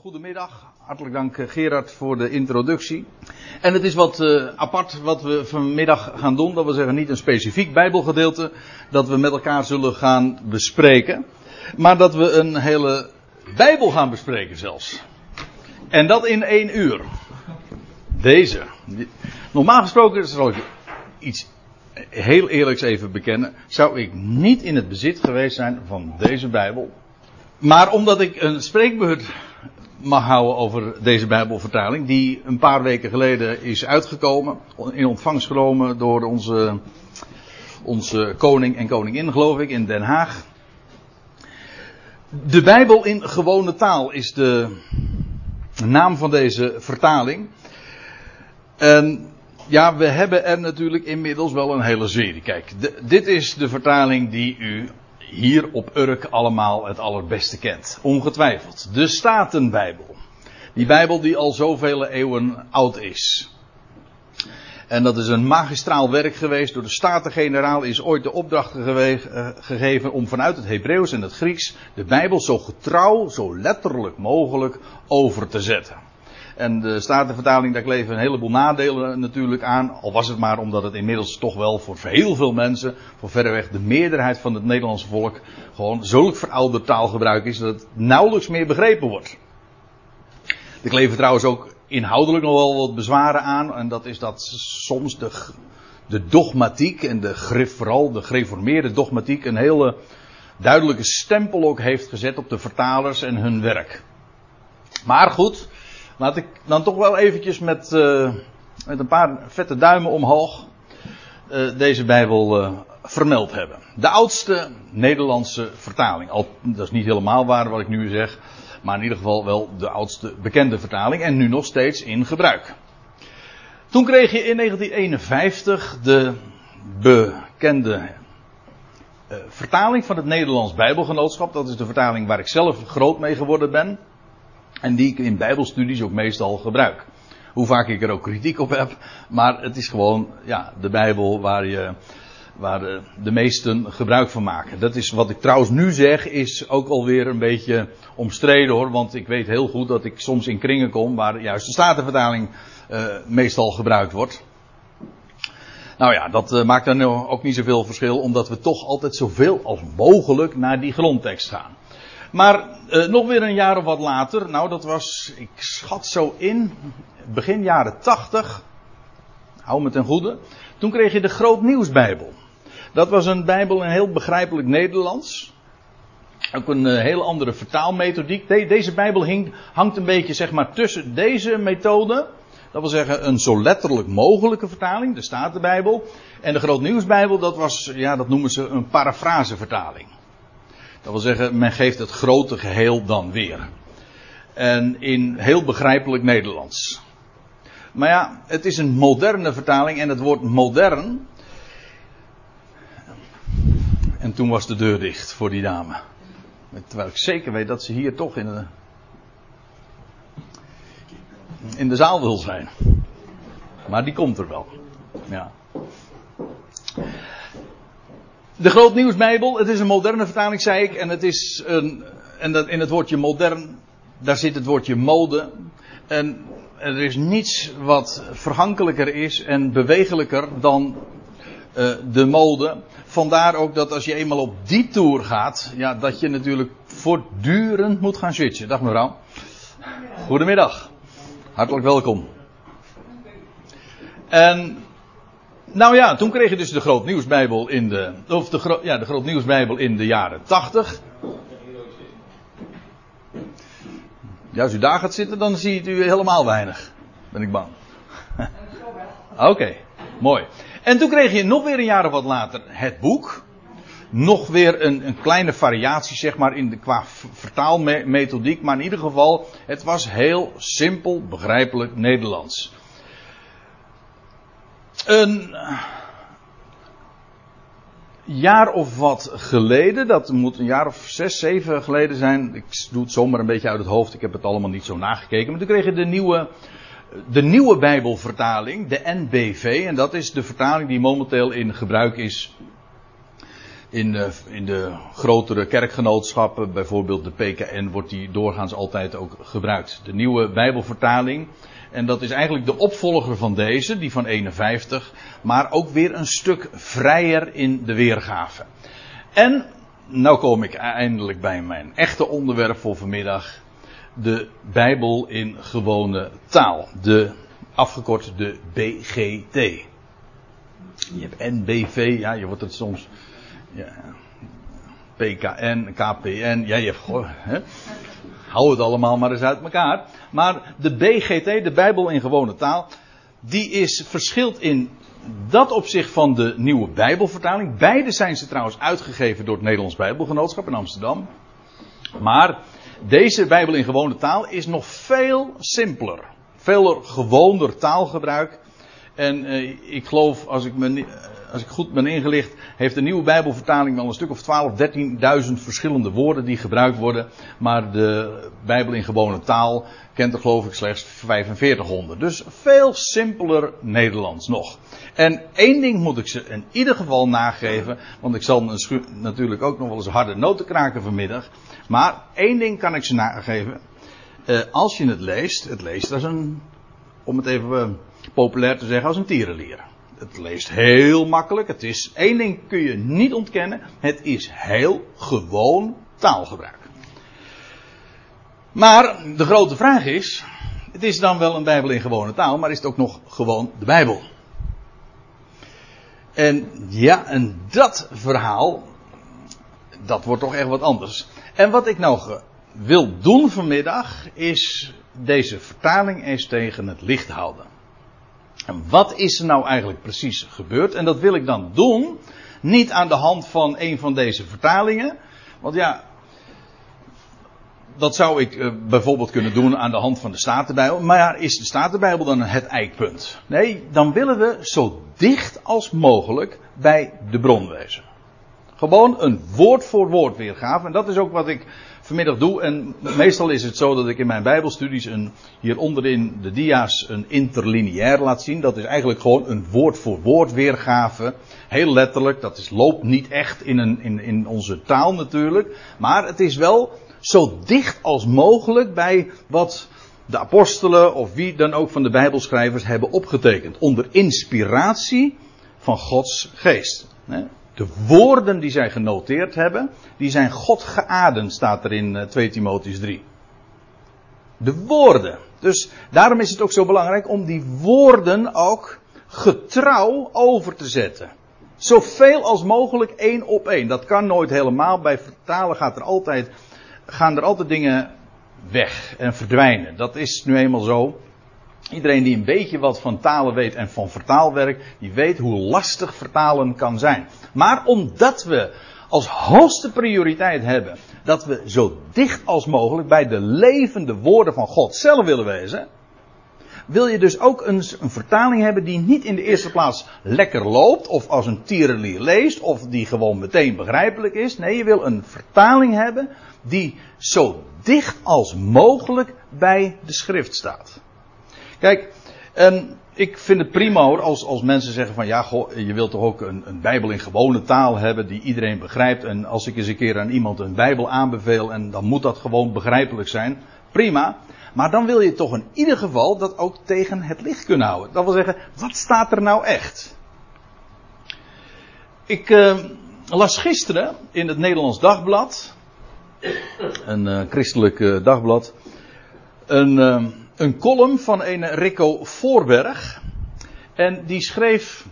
goedemiddag. Hartelijk dank eh, Gerard voor de introductie. En het is wat uh, apart wat we vanmiddag gaan doen. Dat wil zeggen niet een specifiek bijbelgedeelte dat we met elkaar zullen gaan bespreken. Maar dat we een hele bijbel gaan bespreken zelfs. En dat in één uur. Deze. Normaal gesproken zal ik iets heel eerlijks even bekennen. Zou ik niet in het bezit geweest zijn van deze bijbel. Maar omdat ik een spreekbeurt mag houden over deze Bijbelvertaling, die een paar weken geleden is uitgekomen, in ontvangst genomen door onze, onze koning en koningin, geloof ik, in Den Haag. De Bijbel in gewone taal is de naam van deze vertaling. En ja, we hebben er natuurlijk inmiddels wel een hele serie. Kijk, dit is de vertaling die u hier op Urk allemaal het allerbeste kent. Ongetwijfeld. De Statenbijbel. Die Bijbel die al zoveel eeuwen oud is. En dat is een magistraal werk geweest. Door de Staten-Generaal is ooit de opdracht eh, gegeven om vanuit het Hebreeuws en het Grieks de Bijbel zo getrouw, zo letterlijk mogelijk over te zetten. En de Statenvertaling, daar kleven een heleboel nadelen natuurlijk aan. Al was het maar omdat het inmiddels toch wel voor heel veel mensen, voor verreweg de meerderheid van het Nederlandse volk, gewoon zulk verouderd taalgebruik is dat het nauwelijks meer begrepen wordt. Er kleven trouwens ook inhoudelijk nog wel wat bezwaren aan. En dat is dat soms de, de dogmatiek en de, vooral de gereformeerde dogmatiek een hele duidelijke stempel ook heeft gezet op de vertalers en hun werk. Maar goed, Laat ik dan toch wel eventjes met, uh, met een paar vette duimen omhoog uh, deze Bijbel uh, vermeld hebben. De oudste Nederlandse vertaling. Al, dat is niet helemaal waar wat ik nu zeg. Maar in ieder geval wel de oudste bekende vertaling. En nu nog steeds in gebruik. Toen kreeg je in 1951 de bekende vertaling van het Nederlands Bijbelgenootschap. Dat is de vertaling waar ik zelf groot mee geworden ben. En die ik in bijbelstudies ook meestal gebruik. Hoe vaak ik er ook kritiek op heb. Maar het is gewoon ja, de bijbel waar, je, waar de, de meesten gebruik van maken. Dat is wat ik trouwens nu zeg is ook alweer een beetje omstreden hoor. Want ik weet heel goed dat ik soms in kringen kom waar juist de Statenvertaling uh, meestal gebruikt wordt. Nou ja, dat uh, maakt dan ook niet zoveel verschil, omdat we toch altijd zoveel als mogelijk naar die grondtekst gaan. Maar uh, nog weer een jaar of wat later, nou dat was, ik schat zo in, begin jaren 80, hou me ten goede, toen kreeg je de Groot Nieuwsbijbel. Dat was een bijbel in heel begrijpelijk Nederlands. Ook een uh, heel andere vertaalmethodiek. De, deze bijbel hing, hangt een beetje zeg maar tussen deze methode. Dat wil zeggen een zo letterlijk mogelijke vertaling, de Statenbijbel. En de Groot Nieuwsbijbel, dat was, ja dat noemen ze een parafrasevertaling. Dat wil zeggen, men geeft het grote geheel dan weer. En in heel begrijpelijk Nederlands. Maar ja, het is een moderne vertaling en het woord modern. En toen was de deur dicht voor die dame. Terwijl ik zeker weet dat ze hier toch in de, in de zaal wil zijn. Maar die komt er wel. Ja. De Groot Nieuwsbijbel, het is een moderne vertaling, zei ik. En het is een, en dat, in het woordje modern, daar zit het woordje mode. En er is niets wat vergankelijker is en bewegelijker dan uh, de mode. Vandaar ook dat als je eenmaal op die tour gaat, ja, dat je natuurlijk voortdurend moet gaan switchen. Dag mevrouw. Goedemiddag. Hartelijk welkom. En nou ja, toen kreeg je dus de Groot Nieuwsbijbel in de, of de, ja, de Groot Nieuwsbijbel in de jaren 80. Ja, als u daar gaat zitten, dan ziet u helemaal weinig. Ben ik bang. Oké, mooi. En toen kreeg je nog weer een jaar of wat later het boek. Nog weer een, een kleine variatie, zeg maar, in de, qua vertaalmethodiek. Maar in ieder geval, het was heel simpel, begrijpelijk Nederlands. Een jaar of wat geleden, dat moet een jaar of zes, zeven geleden zijn. Ik doe het zomaar een beetje uit het hoofd, ik heb het allemaal niet zo nagekeken. Maar toen kreeg je de nieuwe, de nieuwe Bijbelvertaling, de NBV. En dat is de vertaling die momenteel in gebruik is In in de grotere kerkgenootschappen, bijvoorbeeld de PKN, wordt die doorgaans altijd ook gebruikt. De nieuwe Bijbelvertaling. En dat is eigenlijk de opvolger van deze, die van 51. Maar ook weer een stuk vrijer in de weergave. En, nou kom ik eindelijk bij mijn echte onderwerp voor vanmiddag. De Bijbel in gewone taal. De, afgekort de BGT. Je hebt NBV, ja, je wordt het soms ja, PKN, KPN, ja, je hebt gewoon, hè, hou het allemaal maar eens uit elkaar. Maar de BGT, de Bijbel in gewone taal, die is verschilt in dat opzicht van de nieuwe Bijbelvertaling. Beide zijn ze trouwens uitgegeven door het Nederlands Bijbelgenootschap in Amsterdam. Maar deze Bijbel in gewone taal is nog veel simpeler. Veel gewoner taalgebruik. En eh, ik geloof, als ik, me, als ik goed ben ingelicht, heeft de nieuwe Bijbelvertaling wel een stuk of 12, 13.000 verschillende woorden die gebruikt worden. Maar de Bijbel in gewone taal kent er geloof ik slechts 4500. Dus veel simpeler Nederlands nog. En één ding moet ik ze in ieder geval nageven, want ik zal natuurlijk ook nog wel eens harde noten kraken vanmiddag. Maar één ding kan ik ze nageven. Uh, als je het leest, het leest als een, om het even uh, populair te zeggen, als een tierenlier. Het leest heel makkelijk. Het is, één ding kun je niet ontkennen. Het is heel gewoon taalgebruik. Maar de grote vraag is, het is dan wel een Bijbel in gewone taal, maar is het ook nog gewoon de Bijbel? En ja, en dat verhaal, dat wordt toch echt wat anders. En wat ik nou wil doen vanmiddag, is deze vertaling eens tegen het licht houden. Wat is er nou eigenlijk precies gebeurd? En dat wil ik dan doen, niet aan de hand van een van deze vertalingen. Want ja, dat zou ik uh, bijvoorbeeld kunnen doen aan de hand van de Statenbijbel. Maar is de Statenbijbel dan het eikpunt? Nee, dan willen we zo dicht als mogelijk bij de bron wezen. Gewoon een woord voor woord weergave. En dat is ook wat ik vanmiddag doe. En meestal is het zo dat ik in mijn Bijbelstudies een, hier onderin de dia's een interlineair laat zien. Dat is eigenlijk gewoon een woord voor woord weergave. Heel letterlijk. Dat is, loopt niet echt in, een, in, in onze taal natuurlijk. Maar het is wel zo dicht als mogelijk bij wat de apostelen of wie dan ook van de Bijbelschrijvers hebben opgetekend. Onder inspiratie van Gods geest. De woorden die zij genoteerd hebben, die zijn God geademd, staat er in 2 eh, Timotheus 3. De woorden. Dus daarom is het ook zo belangrijk om die woorden ook getrouw over te zetten. Zoveel als mogelijk één op één. Dat kan nooit helemaal. Bij vertalen gaat er altijd gaan er altijd dingen weg en verdwijnen. Dat is nu eenmaal zo. Iedereen die een beetje wat van talen weet en van vertaalwerk, die weet hoe lastig vertalen kan zijn. Maar omdat we als hoogste prioriteit hebben dat we zo dicht als mogelijk bij de levende woorden van God zelf willen wezen, wil je dus ook een, een, vertaling hebben die niet in de eerste plaats lekker loopt of als een tierenlier leest of die gewoon meteen begrijpelijk is. Nee, je wil een vertaling hebben die zo dicht als mogelijk bij de schrift staat. Kijk, en ik vind het prima hoor, als, als mensen zeggen van ja, goh, je wilt toch ook een, een Bijbel in gewone taal hebben die iedereen begrijpt. En als ik eens een keer aan iemand een Bijbel aanbeveel en dan moet dat gewoon begrijpelijk zijn. Prima. Maar dan wil je toch in ieder geval dat ook tegen het licht kunnen houden. Dat wil zeggen, wat staat er nou echt? Ik uh, las gisteren in het Nederlands Dagblad een uh, christelijk uh, dagblad, een, uh, een column van een Rico Voorberg. En die schreef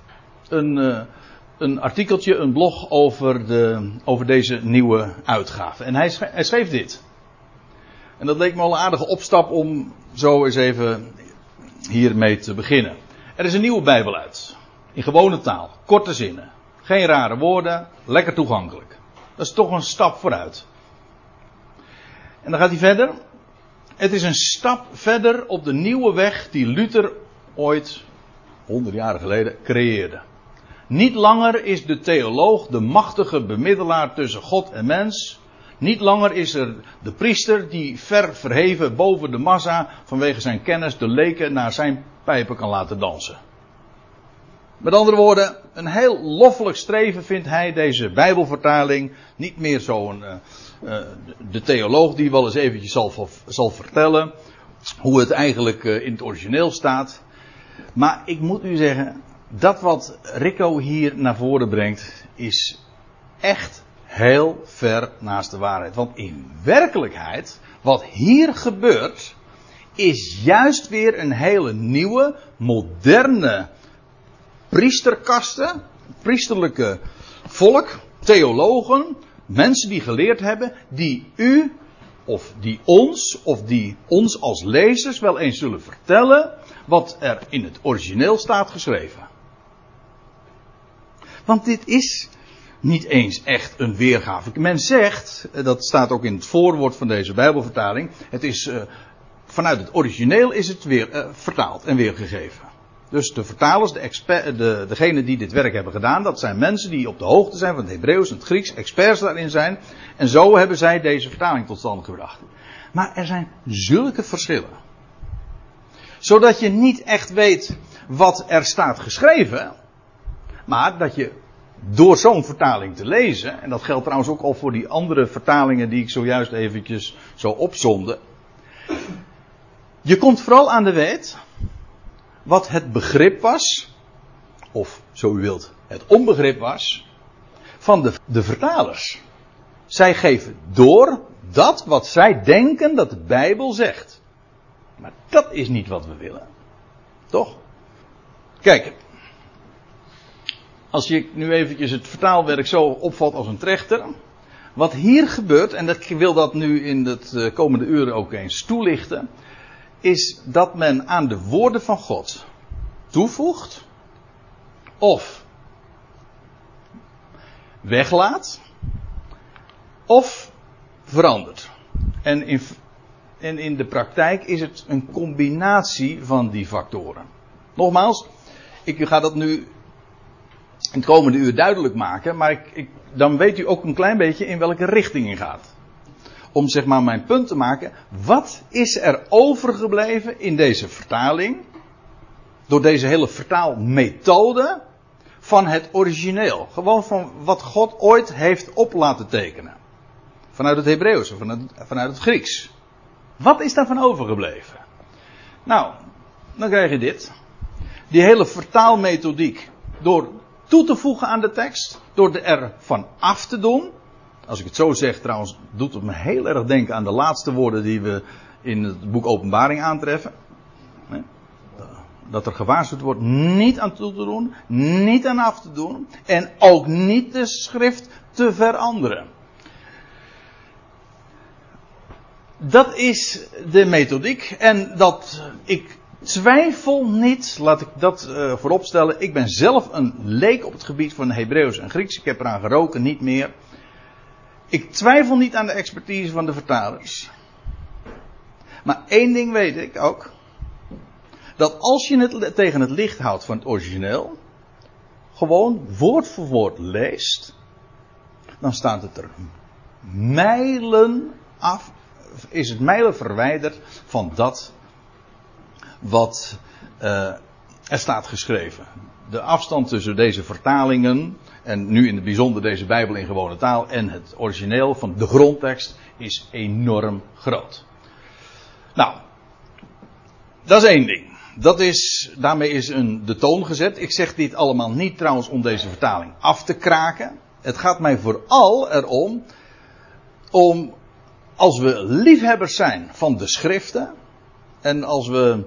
een, een artikeltje, een blog over, de, over deze nieuwe uitgave. En hij schreef, hij schreef dit. En dat leek me al een aardige opstap om zo eens even hiermee te beginnen. Er is een nieuwe Bijbel uit. In gewone taal. Korte zinnen. Geen rare woorden. Lekker toegankelijk. Dat is toch een stap vooruit. En dan gaat hij verder. Het is een stap verder op de nieuwe weg die Luther ooit, honderd jaar geleden, creëerde. Niet langer is de theoloog de machtige bemiddelaar tussen God en mens. Niet langer is er de priester die ver verheven boven de massa vanwege zijn kennis de leken naar zijn pijpen kan laten dansen. Met andere woorden, een heel loffelijk streven vindt hij deze Bijbelvertaling. Niet meer zo'n uh, de theoloog die wel eens eventjes zal, zal vertellen hoe het eigenlijk uh, in het origineel staat. Maar ik moet u zeggen, dat wat Rico hier naar voren brengt, is echt heel ver naast de waarheid. Want in werkelijkheid, wat hier gebeurt, is juist weer een hele nieuwe, moderne priesterkasten, priesterlijke volk, theologen, mensen die geleerd hebben, die u of die ons of die ons als lezers wel eens zullen vertellen wat er in het origineel staat geschreven. Want dit is niet eens echt een weergave. Men zegt, dat staat ook in het voorwoord van deze Bijbelvertaling, het is uh, vanuit het origineel is het weer uh, vertaald en weergegeven. Dus de vertalers, de de, degenen die dit werk hebben gedaan, dat zijn mensen die op de hoogte zijn van het Hebreeuws en het Grieks, experts daarin zijn. En zo hebben zij deze vertaling tot stand gebracht. Maar er zijn zulke verschillen. Zodat je niet echt weet wat er staat geschreven. Maar dat je door zo'n vertaling te lezen, en dat geldt trouwens ook al voor die andere vertalingen die ik zojuist eventjes zo opzonde. Je komt vooral aan de weet wat het begrip was, of zo u wilt, het onbegrip was, van de, de vertalers. Zij geven door dat wat zij denken dat de Bijbel zegt. Maar dat is niet wat we willen. Toch? Kijk, als je nu eventjes het vertaalwerk zo opvalt als een trechter. Wat hier gebeurt, en ik wil dat nu in de eh, komende uren ook eens toelichten is dat men aan de woorden van God toevoegt of weglaat of verandert. En in, en in de praktijk is het een combinatie van die factoren. Nogmaals, ik ga dat nu in het komende uur duidelijk maken, maar ik, ik, dan weet u ook een klein beetje in welke richting het gaat om zeg maar mijn punt te maken. Wat is er overgebleven in deze vertaling? Door deze hele vertaalmethode van het origineel. Gewoon van wat God ooit heeft op laten tekenen. Vanuit het Hebreeuws, vanuit, vanuit het Grieks. Wat is daarvan overgebleven? Nou, dan krijg je dit. Die hele vertaalmethodiek. Door toe te voegen aan de tekst. Door er van af te doen. Als ik het zo zeg trouwens, doet het me heel erg denken aan de laatste woorden die we in het boek Openbaring aantreffen. Dat er gewaarschuwd wordt niet aan toe te doen, niet aan af te doen en ook niet de schrift te veranderen. Dat is de methodiek en dat ik twijfel niet, laat ik dat uh, vooropstellen. Ik ben zelf een leek op het gebied van Hebreeuws en Grieks. Ik heb eraan geroken, niet meer. Ik twijfel niet aan de expertise van de vertalers. Maar één ding weet ik ook. Dat als je het tegen het licht houdt van het origineel, gewoon woord voor woord leest, dan staat het er mijlen af, is het mijlen verwijderd van dat wat uh, er staat geschreven. De afstand tussen deze vertalingen en nu in het bijzonder deze Bijbel in gewone taal en het origineel van de grondtekst is enorm groot. Nou, dat is één ding. Dat is, daarmee is een, de toon gezet. Ik zeg dit allemaal niet trouwens om deze vertaling af te kraken. Het gaat mij vooral erom, om als we liefhebbers zijn van de schriften, en als we,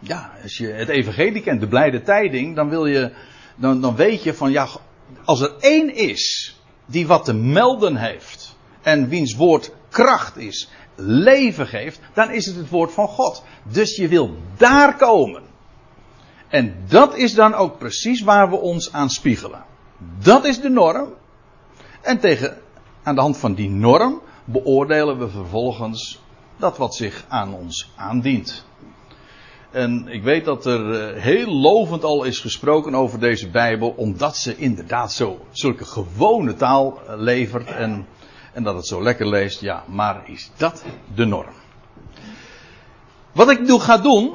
ja, als je het evangelie kent, de blijde tijding, dan wil je dan, dan weet je van ja, als er één is die wat te melden heeft en wiens woord kracht is, leven geeft, dan is het het woord van God. Dus je wil daar komen. En dat is dan ook precies waar we ons aan spiegelen. Dat is de norm. En tegen, aan de hand van die norm beoordelen we vervolgens dat wat zich aan ons aandient. En ik weet dat er eh, heel lovend al is gesproken over deze Bijbel, omdat ze inderdaad zo, zulke gewone taal eh, levert en, en dat het zo lekker leest. Ja, maar is dat de norm? Wat ik nu ga doen,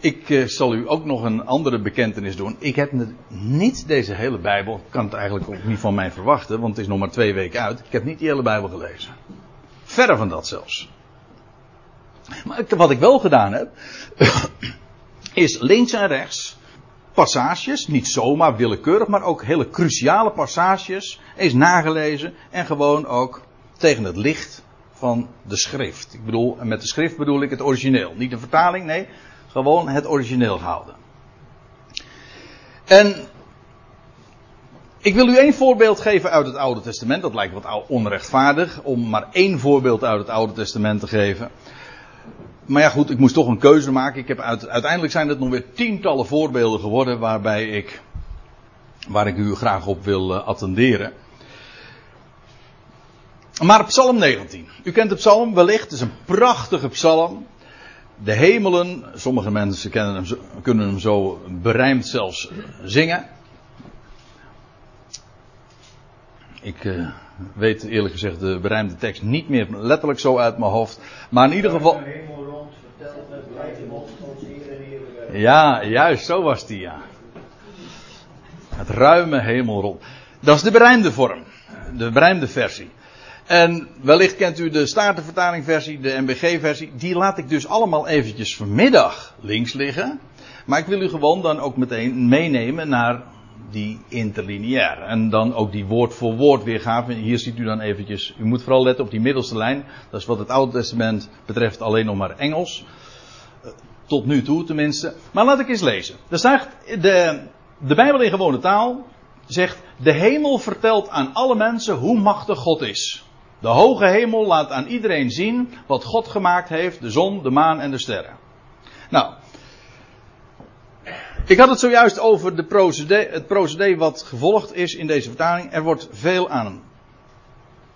ik uh, zal u ook nog een andere bekentenis doen. Ik heb niet deze hele Bijbel, ik kan het eigenlijk ook niet van mij verwachten, want het is nog maar twee weken uit. Ik heb niet die hele Bijbel gelezen. Verre van dat zelfs. Maar wat ik wel gedaan heb, is links en rechts passages, niet zomaar willekeurig, maar ook hele cruciale passages, eens nagelezen en gewoon ook tegen het licht van de schrift. Ik bedoel, met de schrift bedoel ik het origineel. Niet de vertaling, nee, gewoon het origineel houden. En ik wil u één voorbeeld geven uit het Oude Testament. Dat lijkt wat onrechtvaardig om maar één voorbeeld uit het Oude Testament te geven. Maar ja, goed, ik moest toch een keuze maken. Ik heb uit, uiteindelijk zijn het nog weer tientallen voorbeelden geworden waarbij ik, waar ik u graag op wil uh, attenderen. Maar Psalm 19. U kent de psalm wellicht. Het is een prachtige psalm. De hemelen, sommige mensen kennen hem, kunnen hem zo berijmd zelfs zingen. Ik uh, weet eerlijk gezegd de berijmde tekst niet meer letterlijk zo uit mijn hoofd. Maar in ieder geval. Ja, juist, zo was die, ja. Het ruime hemelrond. Dat is de berijmde vorm. De berijmde versie. En wellicht kent u de Statenvertalingversie, de MBG-versie. Die laat ik dus allemaal eventjes vanmiddag links liggen. Maar ik wil u gewoon dan ook meteen meenemen naar die interlineair. En dan ook die woord voor woord weergave. Hier ziet u dan eventjes, u moet vooral letten op die middelste lijn. Dat is wat het Oude Testament betreft alleen nog maar Engels. Tot nu toe tenminste. Maar laat ik eens lezen. Er staat, de, de Bijbel in gewone taal zegt, de hemel vertelt aan alle mensen hoe machtig God is. De hoge hemel laat aan iedereen zien wat God gemaakt heeft, de zon, de maan en de sterren. Nou, ik had het zojuist over de procedé, het procedé wat gevolgd is in deze vertaling. Er wordt veel aan,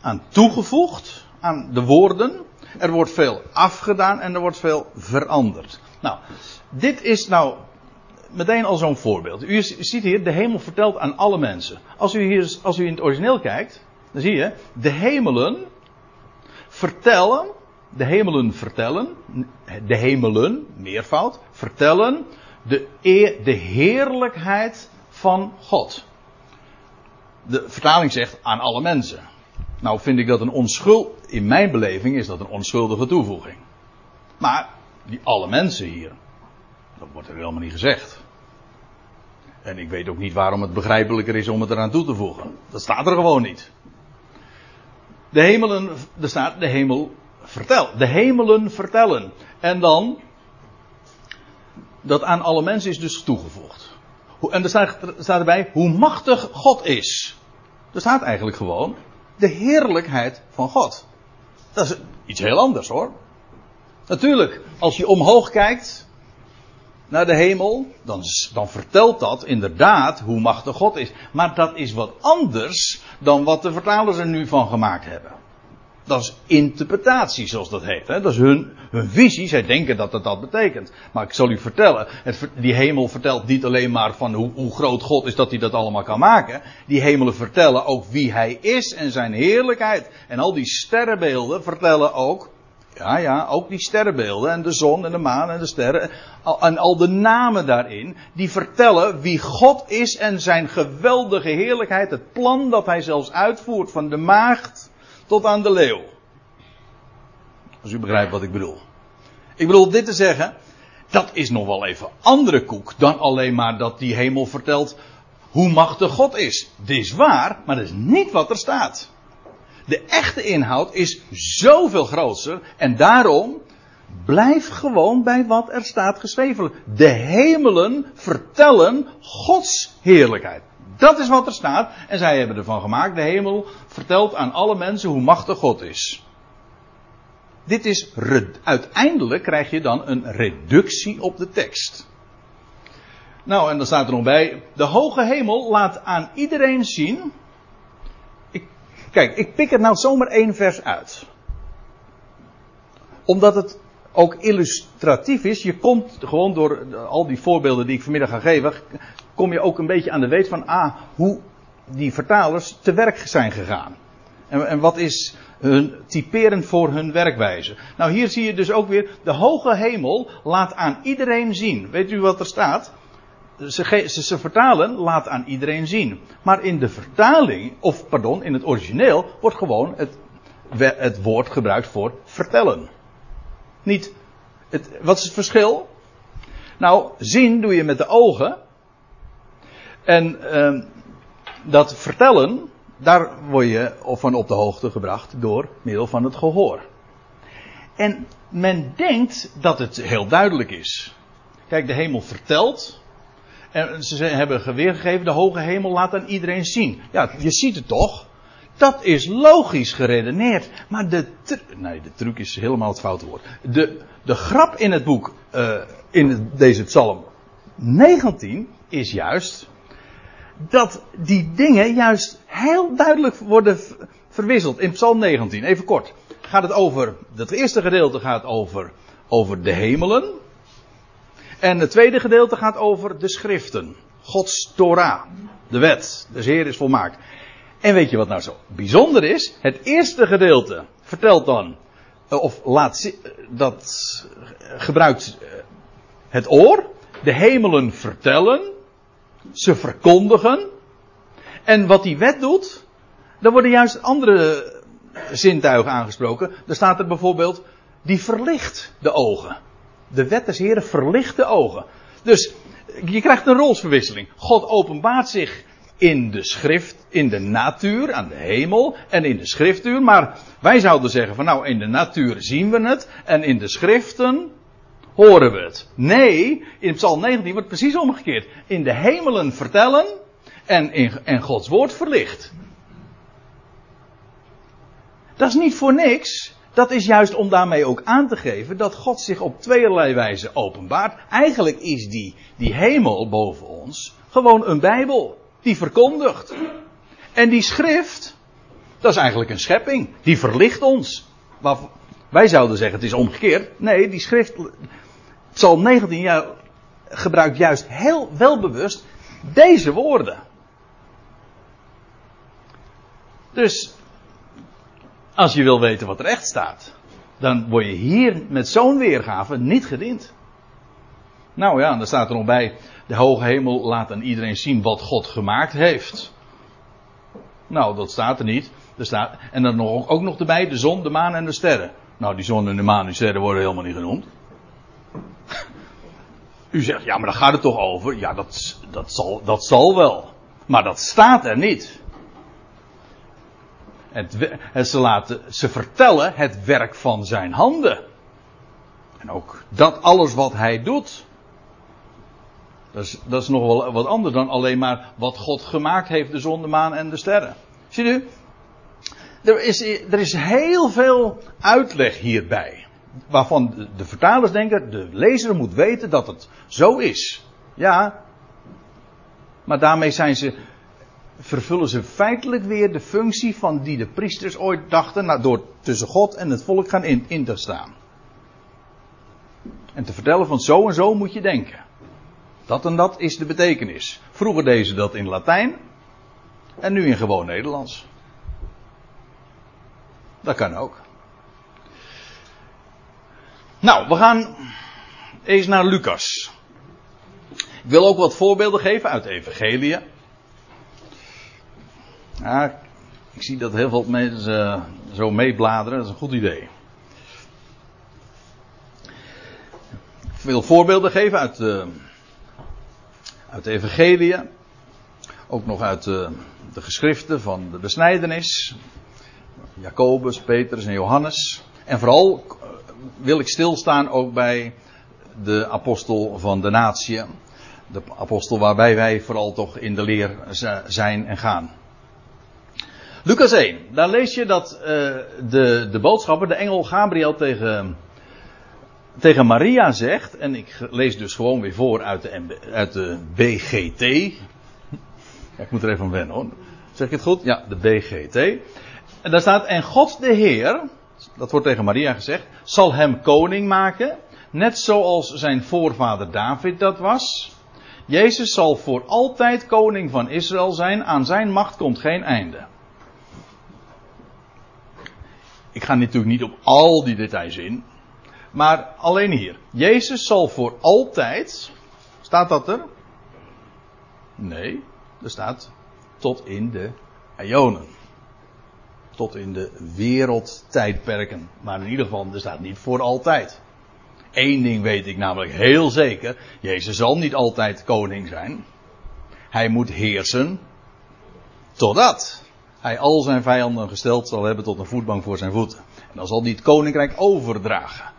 aan toegevoegd, aan de woorden. Er wordt veel afgedaan en er wordt veel veranderd. Nou, dit is nou meteen al zo'n voorbeeld. U ziet hier, de hemel vertelt aan alle mensen. Als u, hier, als u in het origineel kijkt, dan zie je, de hemelen vertellen, de hemelen vertellen, de hemelen, meervoud, vertellen de, de heerlijkheid van God. De vertaling zegt aan alle mensen. Nou vind ik dat een onschuld, in mijn beleving is dat een onschuldige toevoeging. Maar die alle mensen hier, dat wordt er helemaal niet gezegd. En ik weet ook niet waarom het begrijpelijker is om het eraan toe te voegen. Dat staat er gewoon niet. De hemelen, er staat de hemel vertel. De hemelen vertellen. En dan, dat aan alle mensen is dus toegevoegd. En er staat, er staat erbij hoe machtig God is. Er staat eigenlijk gewoon de heerlijkheid van God. Dat is iets heel anders hoor. Natuurlijk, als je omhoog kijkt naar de hemel, dan, dan vertelt dat inderdaad hoe machtig God is. Maar dat is wat anders dan wat de vertalers er nu van gemaakt hebben. Dat is interpretatie, zoals dat heet. Hè? Dat is hun, hun visie. Zij denken dat het dat betekent. Maar ik zal u vertellen, die hemel vertelt niet alleen maar van hoe, hoe, groot God is dat hij dat allemaal kan maken. Die hemelen vertellen ook wie hij is en zijn heerlijkheid. En al die sterrenbeelden vertellen ook, ja ja, ook die sterrenbeelden en de zon en de maan en de sterren en al de namen daarin, die vertellen wie God is en zijn geweldige heerlijkheid, het plan dat hij zelfs uitvoert van de maagd tot aan de leeuw. Als u begrijpt wat ik bedoel. Ik bedoel dit te zeggen, dat is nog wel even andere koek dan alleen maar dat die hemel vertelt hoe machtig God is. Dit is waar, maar dat is niet wat er staat. De echte inhoud is zoveel groter en daarom blijf gewoon bij wat er staat geschreven. De hemelen vertellen Gods heerlijkheid. Dat is wat er staat. En zij hebben ervan gemaakt. De hemel vertelt aan alle mensen hoe machtig God is. Dit is, uiteindelijk krijg je dan een reductie op de tekst. Nou, en dan staat er nog bij, de hoge hemel laat aan iedereen zien. Kijk, ik pik er nou zomaar één vers uit. Omdat het ook illustratief is. Je komt gewoon door al die voorbeelden die ik vanmiddag ga geven, kom je ook een beetje aan de weet van, ah, hoe die vertalers te werk zijn gegaan. En, en wat is hun typerend voor hun werkwijze? Nou, hier zie je dus ook weer, de hoge hemel laat aan iedereen zien. Weet u wat er staat? Ze, ze, vertalen, laat aan iedereen zien. Maar in de vertaling, of pardon, in het origineel, wordt gewoon het, het woord gebruikt voor vertellen. Niet, het, wat is het verschil? Nou, zien doe je met de ogen. En uh, dat vertellen, daar word je van op de hoogte gebracht door middel van het gehoor. En men denkt dat het heel duidelijk is. Kijk, de hemel vertelt. En ze hebben weergegeven, de hoge hemel laat aan iedereen zien. Ja, je ziet het toch? Dat is logisch geredeneerd. Maar de, nee, de truc is helemaal het foute woord. De, de grap in het boek, uh, in deze psalm 19, is juist dat die dingen juist heel duidelijk worden verwisseld. In Psalm 19, even kort, gaat het over, het eerste gedeelte gaat over, over de hemelen. En het tweede gedeelte gaat over de schriften. Gods Torah, de wet, de Heer is volmaakt. En weet je wat nou zo bijzonder is? Het eerste gedeelte vertelt dan, eh, of laat dat gebruikt eh, het oor, de hemelen vertellen, ze verkondigen. En wat die wet doet, dan worden juist andere zintuigen aangesproken. Er staat er bijvoorbeeld, die verlicht de ogen. De wet des Heren verlicht de ogen. Dus je krijgt een rolsverwisseling. God openbaart zich in de schrift, in de natuur, aan de hemel en in de schriftuur. Maar wij zouden zeggen van nou, in de natuur zien we het en in de schriften horen we het. Nee, in Psalm 19 wordt precies omgekeerd. In de hemelen vertellen en, in, en Gods woord verlicht. Dat is niet voor niks. Dat is juist om daarmee ook aan te geven dat God zich op tweeërlei wijze openbaart. Eigenlijk is die, die hemel boven ons gewoon een Bijbel. Die verkondigt. En die schrift, dat is eigenlijk een schepping. Die verlicht ons. wij zouden zeggen het is omgekeerd. Nee, die schrift Psalm 19 ja, gebruikt juist heel welbewust deze woorden. Dus als je wil weten wat er echt staat, dan word je hier met zo'n weergave niet gediend. Nou ja, dan staat er nog bij: de hoge hemel laat aan iedereen zien wat God gemaakt heeft. Nou, dat staat er niet. Er staat, en dan nog, ook nog erbij de zon, de maan en de sterren. Nou, die zon en de maan en de sterren worden helemaal niet genoemd. U zegt, ja, maar daar gaat het toch over? Ja, dat, dat, zal, dat zal wel. Maar dat staat er niet. Het, ze, laten, ze vertellen het werk van zijn handen. En ook dat alles wat hij doet. Dat is, dat is nog wel wat anders dan alleen maar wat God gemaakt heeft, de zon, de maan en de sterren. Ziet u? Er is, er is heel veel uitleg hierbij waarvan de vertalers denken, de lezer moet weten dat het zo is. Ja, maar daarmee zijn ze, vervullen ze feitelijk weer de functie van die de priesters ooit dachten, nou, door tussen God en het volk gaan in, te staan. En te vertellen van zo en zo moet je denken. Dat en dat is de betekenis. Vroeger deden ze dat in Latijn en nu in gewoon Nederlands. Dat kan ook. Nou, we gaan eens naar Lucas. Ik wil ook wat voorbeelden geven uit de Evangelie. Ja, ik zie dat heel veel mensen zo meebladeren, dat is een goed idee. Ik wil voorbeelden geven uit de, uit de Evangelie. Ook nog uit de, de geschriften van de besnijdenis. Jacobus, Petrus en Johannes. En vooral wil ik stilstaan ook bij de apostel van de natie. De apostel waarbij wij vooral toch in de leer zijn en gaan. Lucas 1, daar lees je dat uh, de, de boodschapper, de engel Gabriel tegen, tegen Maria zegt, en ik lees dus gewoon weer voor uit de, uit de BGT. Ik moet er even aan wennen hoor. Zeg ik het goed? Ja, de BGT. En daar staat, en God de Heer, dat wordt tegen Maria gezegd, zal hem koning maken, net zoals zijn voorvader David dat was. Jezus zal voor altijd koning van Israël zijn, aan zijn macht komt geen einde. Ik ga natuurlijk niet op al die details in. Maar alleen hier. Jezus zal voor altijd. Staat dat er? Nee, er staat tot in de Ionen. Tot in de wereldtijdperken. Maar in ieder geval, er staat niet voor altijd. Eén ding weet ik namelijk heel zeker. Jezus zal niet altijd koning zijn. Hij moet heersen. Totdat hij al zijn vijanden gesteld zal hebben tot een voetbank voor zijn voeten. En dan zal hij het koninkrijk overdragen.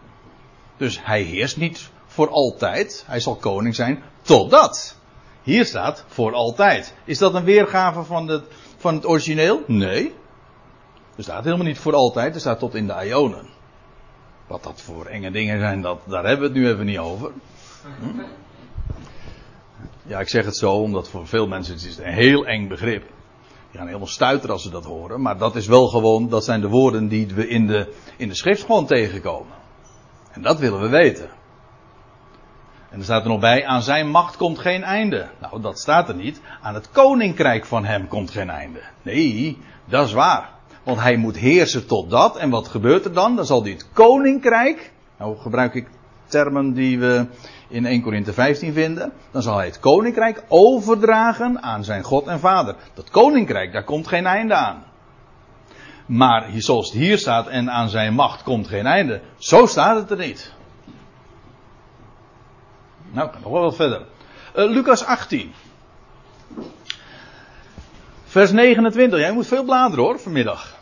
Dus hij heerst niet voor altijd. Hij zal koning zijn totdat. Hier staat voor altijd. Is dat een weergave van het, van het origineel? Nee. Er staat helemaal niet voor altijd. Er staat tot in de Ionen. Wat dat voor enge dingen zijn, dat, daar hebben we het nu even niet over. Hm? Ja, ik zeg het zo, omdat voor veel mensen het is een heel eng begrip. Die gaan helemaal stuiteren als ze dat horen. Maar dat is wel gewoon, dat zijn de woorden die we in de, in de schrift gewoon tegenkomen. En dat willen we weten. En er staat er nog bij, aan zijn macht komt geen einde. Nou, dat staat er niet. Aan het koninkrijk van hem komt geen einde. Nee, dat is waar. Want hij moet heersen tot dat. En wat gebeurt er dan? Dan zal het koninkrijk. Nou gebruik ik termen die we in 1 Korinthe 15 vinden. Dan zal hij het koninkrijk overdragen aan zijn God en Vader. Dat koninkrijk, daar komt geen einde aan. Maar zoals het hier staat, en aan zijn macht komt geen einde. Zo staat het er niet. Nou, nog wel wat verder. Uh, Lucas 18. Vers 29. Jij moet veel bladeren hoor, vanmiddag.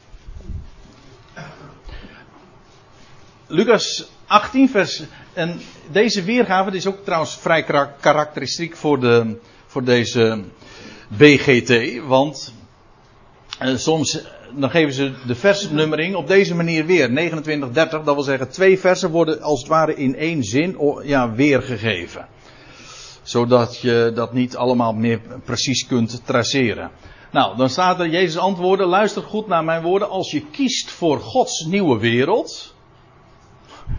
Lucas 18, vers. En deze weergave is ook trouwens vrij karakteristiek voor, de, voor deze BGT. Want uh, soms dan geven ze de versnummering op deze manier weer. 29, 30, dat wil zeggen twee versen worden als het ware in één zin ja, weergegeven. Zodat je dat niet allemaal meer precies kunt traceren. Nou, dan staat er Jezus antwoorden, luister goed naar mijn woorden. Als je kiest voor Gods nieuwe wereld.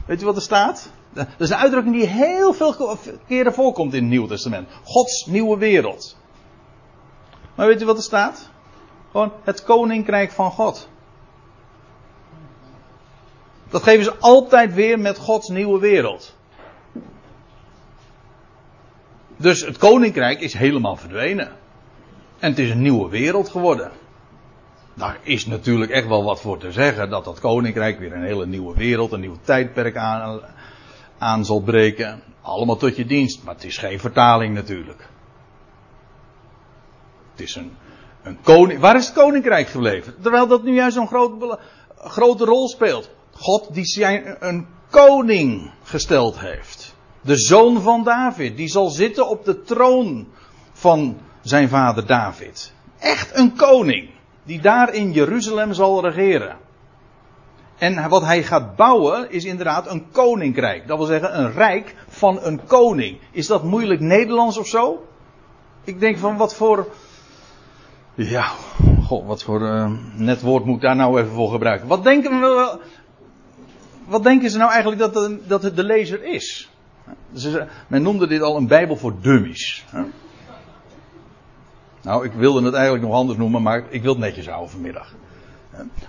Weet je wat er staat? Dat is een uitdrukking die heel veel keren voorkomt in het Nieuwe Testament. Gods nieuwe wereld. Maar weet je wat er staat? Gewoon het koninkrijk van God. Dat geven ze altijd weer met Gods nieuwe wereld. Dus het koninkrijk is helemaal verdwenen. En het is een nieuwe wereld geworden. Daar is natuurlijk echt wel wat voor te zeggen dat dat koninkrijk weer een hele nieuwe wereld, een nieuw tijdperk aan, aan zal breken. Allemaal tot je dienst, maar het is geen vertaling natuurlijk. Het is een, een koning, waar is het koninkrijk gebleven? Terwijl dat nu juist zo'n grote rol speelt. God die zijn een koning gesteld heeft. De zoon van David, die zal zitten op de troon van zijn vader David. Echt een koning, die daar in Jeruzalem zal regeren. En wat hij gaat bouwen is inderdaad een koninkrijk. Dat wil zeggen een rijk van een koning. Is dat moeilijk Nederlands of zo? Ik denk van wat voor ja, god, wat voor uh, net woord moet ik daar nou even voor gebruiken? Wat denken we, wat denken ze nou eigenlijk dat, dat het de lezer is? Dus, men noemde dit al een Bijbel voor dummies. Nou, ik wilde het eigenlijk nog anders noemen, maar ik wil het netjes houden vanmiddag.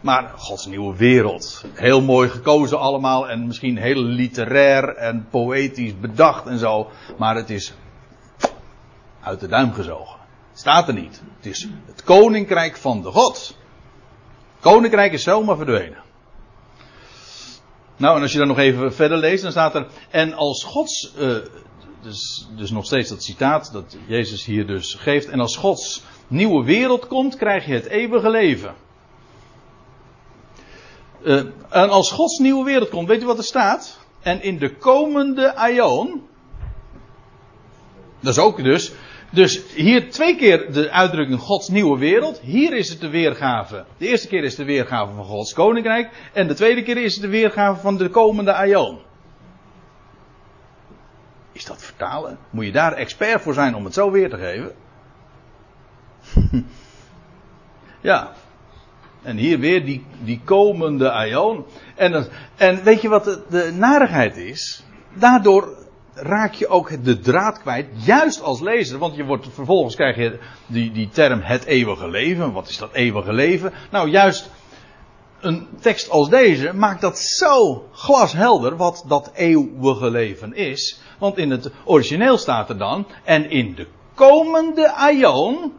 Maar Gods nieuwe wereld. Heel mooi gekozen allemaal en misschien heel literair en poëtisch bedacht en zo. Maar het is uit de duim gezogen. Staat er niet. Het is het koninkrijk van de God. Koninkrijk is zomaar verdwenen. Nou, en als je dan nog even verder leest, dan staat er. En als Gods. Uh, dus, dus nog steeds dat citaat dat Jezus hier dus geeft. En als Gods nieuwe wereld komt, krijg je het eeuwige leven. Uh, en als Gods nieuwe wereld komt, weet je wat er staat? En in de komende aion. Dat is ook dus dus hier twee keer de uitdrukking Gods nieuwe wereld. Hier is het de weergave. De eerste keer is de weergave van Gods koninkrijk. En de tweede keer is het de weergave van de komende aion. Is dat vertalen? Moet je daar expert voor zijn om het zo weer te geven? ja. En hier weer die, die komende aion. En, en weet je wat de, de narigheid is? Daardoor raak je ook de draad kwijt, juist als lezer. Want je wordt, vervolgens krijg je die, die term het eeuwige leven. Wat is dat eeuwige leven? Nou, juist een tekst als deze maakt dat zo glashelder wat dat eeuwige leven is. Want in het origineel staat er dan, en in de komende aion,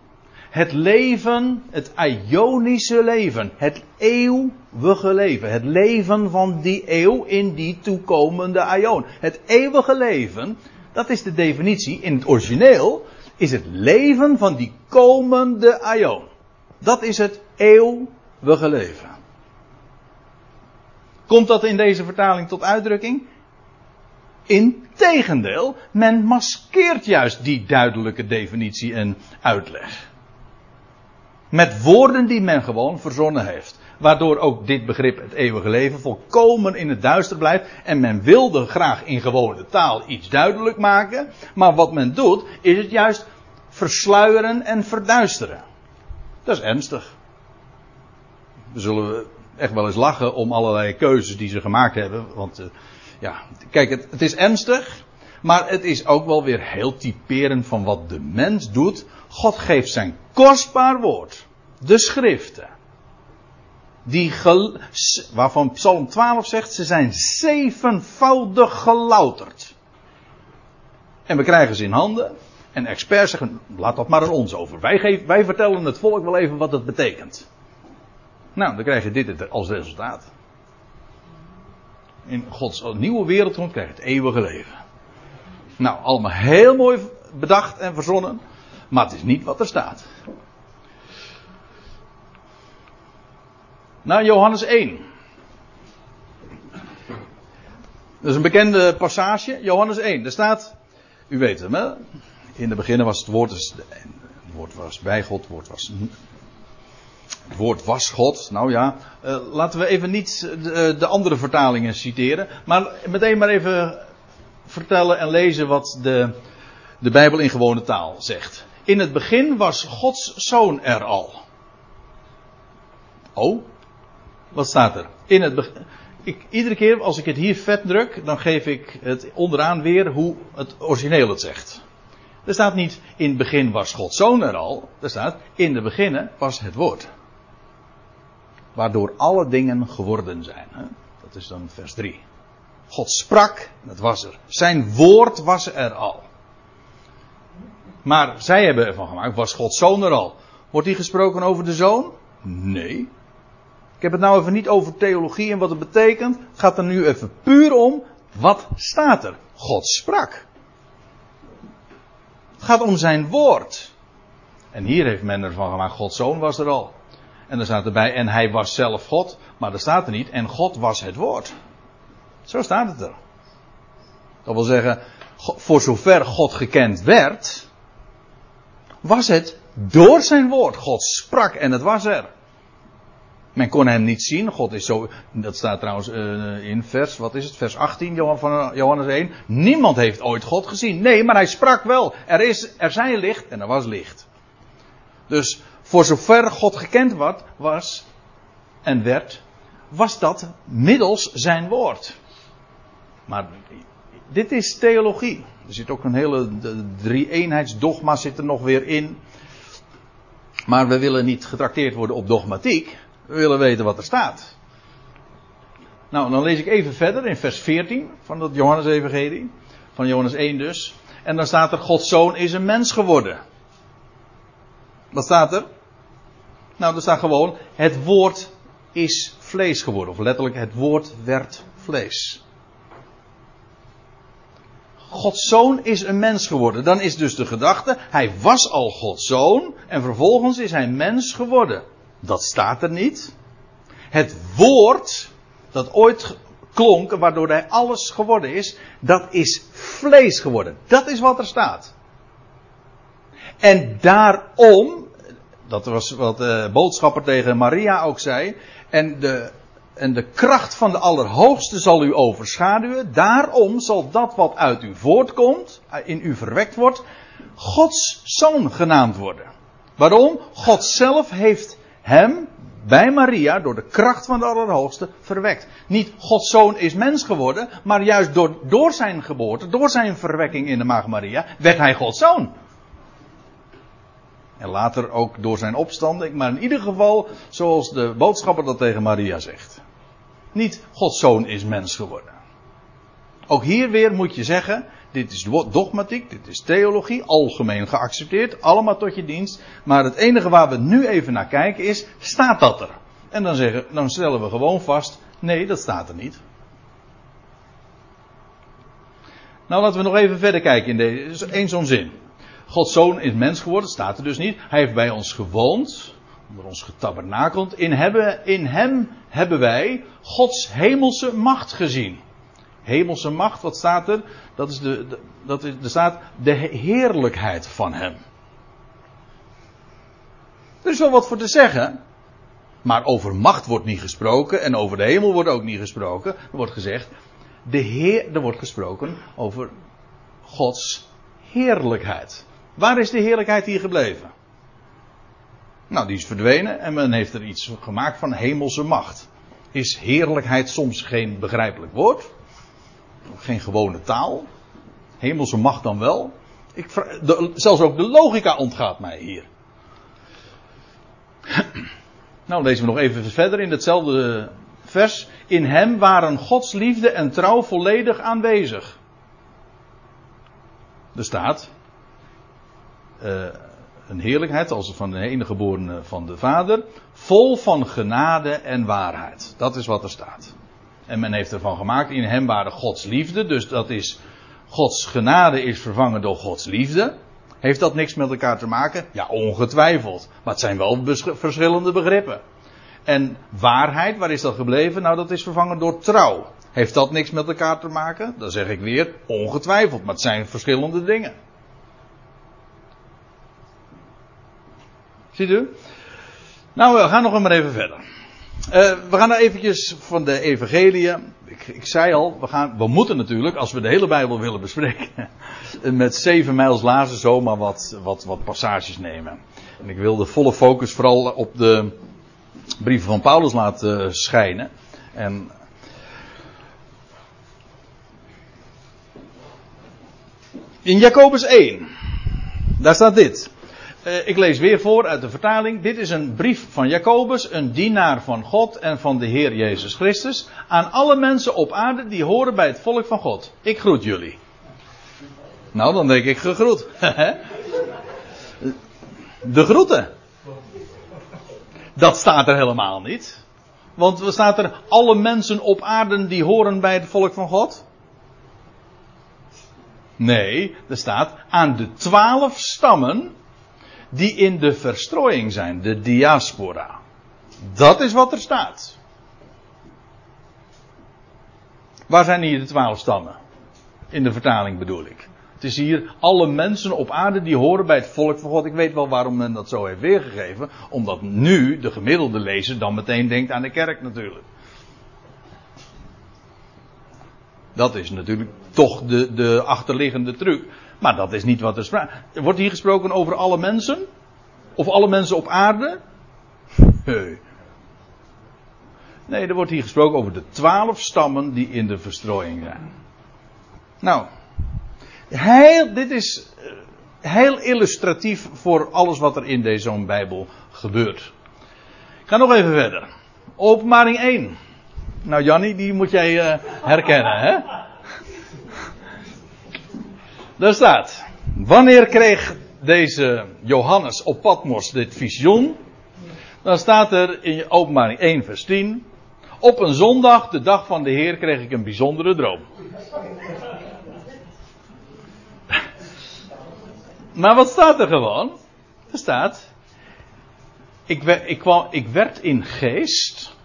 het leven, het ionische leven, het eeuwige leven, het leven van die eeuw in die toekomende aion. Het eeuwige leven, dat is de definitie in het origineel, is het leven van die komende aion. Dat is het eeuwige leven. Komt dat in deze vertaling tot uitdrukking? Integendeel, men maskeert juist die duidelijke definitie en uitleg. Met woorden die men gewoon verzonnen heeft. Waardoor ook dit begrip, het eeuwige leven, volkomen in het duister blijft. En men wilde graag in gewone taal iets duidelijk maken. Maar wat men doet, is het juist versluieren en verduisteren. Dat is ernstig. We zullen echt wel eens lachen om allerlei keuzes die ze gemaakt hebben. Want uh, ja, kijk, het is ernstig. Maar het is ook wel weer heel typerend van wat de mens doet. God geeft zijn kostbaar woord. De schriften. Die waarvan Psalm 12 zegt, ze zijn zevenvoudig gelouterd. En we krijgen ze in handen. En experts zeggen, laat dat maar aan ons over. Wij, wij vertellen het volk wel even wat het betekent. Nou, dan krijg je dit als resultaat. In Gods nieuwe wereld krijg je het eeuwige leven. Nou, allemaal heel mooi bedacht en verzonnen. Maar het is niet wat er staat. Nou, Johannes 1. Dat is een bekende passage. Johannes 1. Daar staat, u weet hem hè. In het begin was het woord, dus het woord was bij God, het woord was het woord was God. Nou ja, uh, laten we even niet de, eh, de, andere vertalingen citeren. Maar meteen maar even vertellen en lezen wat de, de Bijbel in gewone taal zegt. In het begin was Gods zoon er al. Oh, wat staat er? In het. Ik, iedere keer als ik het hier vet druk, dan geef ik het onderaan weer hoe het origineel het zegt. Er staat niet in het begin was Gods zoon er al. Er staat in het begin was het woord waardoor alle dingen geworden zijn. Dat is dan vers 3. God sprak, dat was er. Zijn woord was er al. Maar zij hebben ervan gemaakt, was Gods zoon er al. Wordt hier gesproken over de zoon? Nee. Ik heb het nou even niet over theologie en wat het betekent. Het gaat er nu even puur om, wat staat er? God sprak. Het gaat om zijn woord. En hier heeft men ervan gemaakt, Gods zoon was er al. En er staat erbij, en hij was zelf God. Maar er staat er niet, en God was het woord. Zo staat het er. Dat wil zeggen, voor zover God gekend werd, was het door zijn woord. God sprak en het was er. Men kon hem niet zien. God is zo. Dat staat trouwens uh, in vers. Wat is het? Vers 18 van Johannes 1. Niemand heeft ooit God gezien. Nee, maar hij sprak wel. Er, is, er zijn licht en er was licht. Dus voor zover God gekend was en werd, was dat middels zijn woord. Maar dit is theologie. Er zit ook een hele drie-eenheidsdogma zit er nog weer in. Maar we willen niet getrakteerd worden op dogmatiek. We willen weten wat er staat. Nou, dan lees ik even verder in vers 14 van dat Johannes-evangelie. Van Johannes 1 dus. En dan staat er, Gods zoon is een mens geworden. Wat staat er? Nou, er staat gewoon: het woord is vlees geworden. Of letterlijk, het woord werd vlees. Gods zoon is een mens geworden. Dan is dus de gedachte, hij was al Gods zoon en vervolgens is hij mens geworden. Dat staat er niet. Het woord dat ooit klonk, waardoor hij alles geworden is, dat is vlees geworden. Dat is wat er staat. En daarom dat was wat de boodschapper tegen Maria ook zei. En de, en de kracht van de Allerhoogste zal u overschaduwen. Daarom zal dat wat uit u voortkomt, in u verwekt wordt, Gods zoon genaamd worden. Waarom? God zelf heeft hem bij Maria door de kracht van de Allerhoogste verwekt. Niet Gods zoon is mens geworden, maar juist door, door zijn geboorte, door zijn verwekking in de maag Maria, werd hij Gods zoon. En later ook door zijn opstanding. Maar in ieder geval zoals de boodschapper dat tegen Maria zegt. Niet Gods zoon is mens geworden. Ook hier weer moet je zeggen, dit is dogmatiek, dit is theologie, algemeen geaccepteerd, allemaal tot je dienst. Maar het enige waar we nu even naar kijken is, staat dat er? En dan, zeggen, stellen we gewoon vast, nee, dat staat er niet. Nou, laten we nog even verder kijken in deze, één zo'n zin. Gods zoon is mens geworden, staat er dus niet. Hij heeft bij ons gewoond, onder ons getabernakeld. In, hebben, in hem hebben wij Gods hemelse macht gezien. Hemelse macht, wat staat er? Dat is de, dat is, er staat de heerlijkheid van hem. Er is wel wat voor te zeggen. Maar over macht wordt niet gesproken en over de hemel wordt ook niet gesproken. Er wordt gezegd, de Heer, er wordt gesproken over Gods heerlijkheid. Waar is de heerlijkheid hier gebleven? Nou, die is verdwenen en men heeft er iets gemaakt van hemelse macht. Is heerlijkheid soms geen begrijpelijk woord? Geen gewone taal? Hemelse macht dan wel? Ik, zelfs ook de logica ontgaat mij hier. Nou, lezen we nog even verder in hetzelfde vers. In hem waren Gods liefde en trouw volledig aanwezig. Er staat. Uh, een heerlijkheid als van de enige geboren van de Vader. Vol van genade en waarheid. Dat is wat er staat. En men heeft ervan gemaakt. In hem waren Gods liefde. Dus dat is. Gods genade is vervangen door Gods liefde. Heeft dat niks met elkaar te maken? Ja, ongetwijfeld. Maar het zijn wel verschillende begrippen. En waarheid, waar is dat gebleven? Nou, dat is vervangen door trouw. Heeft dat niks met elkaar te maken? Dan zeg ik weer, ongetwijfeld. Maar het zijn verschillende dingen. Ziet u? Nou, we gaan nog maar even verder. Uh, we gaan nou eventjes van de evangelie. Ik, ik, zei al, we, gaan, we moeten natuurlijk, als we de hele Bijbel willen bespreken, met zeven mijls lazen zomaar wat, wat, wat passages nemen. En ik wil de volle focus vooral op de brieven van Paulus laten schijnen. En in Jacobus 1, daar staat dit. Uh, ik lees weer voor uit de vertaling. Dit is een brief van Jacobus, een dienaar van God en van de Heer Jezus Christus. Aan alle mensen op aarde die horen bij het volk van God. Ik groet jullie. Nou, dan denk ik gegroet. de groeten. Dat staat er helemaal niet. Want er staat er alle mensen op aarde die horen bij het volk van God? Nee, er staat aan de twaalf stammen die in de verstrooiing zijn, de diaspora. Dat is wat er staat. Waar zijn hier de twaalf stammen? In de vertaling bedoel ik. Het is hier alle mensen op aarde die horen bij het volk van God. Ik weet wel waarom men dat zo heeft weergegeven. Omdat nu de gemiddelde lezer dan meteen denkt aan de kerk natuurlijk. Dat is natuurlijk toch de, de achterliggende truc. Maar dat is niet wat er sprake. Wordt hier gesproken over alle mensen? Of alle mensen op aarde? Nee. Nee, er wordt hier gesproken over de twaalf stammen die in de verstrooiing zijn. Nou, heel, dit is eh, heel illustratief voor alles wat er in deze Bijbel gebeurt. Ik ga nog even verder. Openbaring 1. Nou, Jannie, die moet jij uh, herkennen, hè? Daar staat. Wanneer kreeg deze Johannes op Patmos dit visioen? Dan staat er in openbaring 1 vers 10. Op een zondag, de dag van de Heer, kreeg ik een bijzondere droom. Maar wat staat er gewoon? Er staat. Ik, ik, kwam, ik werd in geest.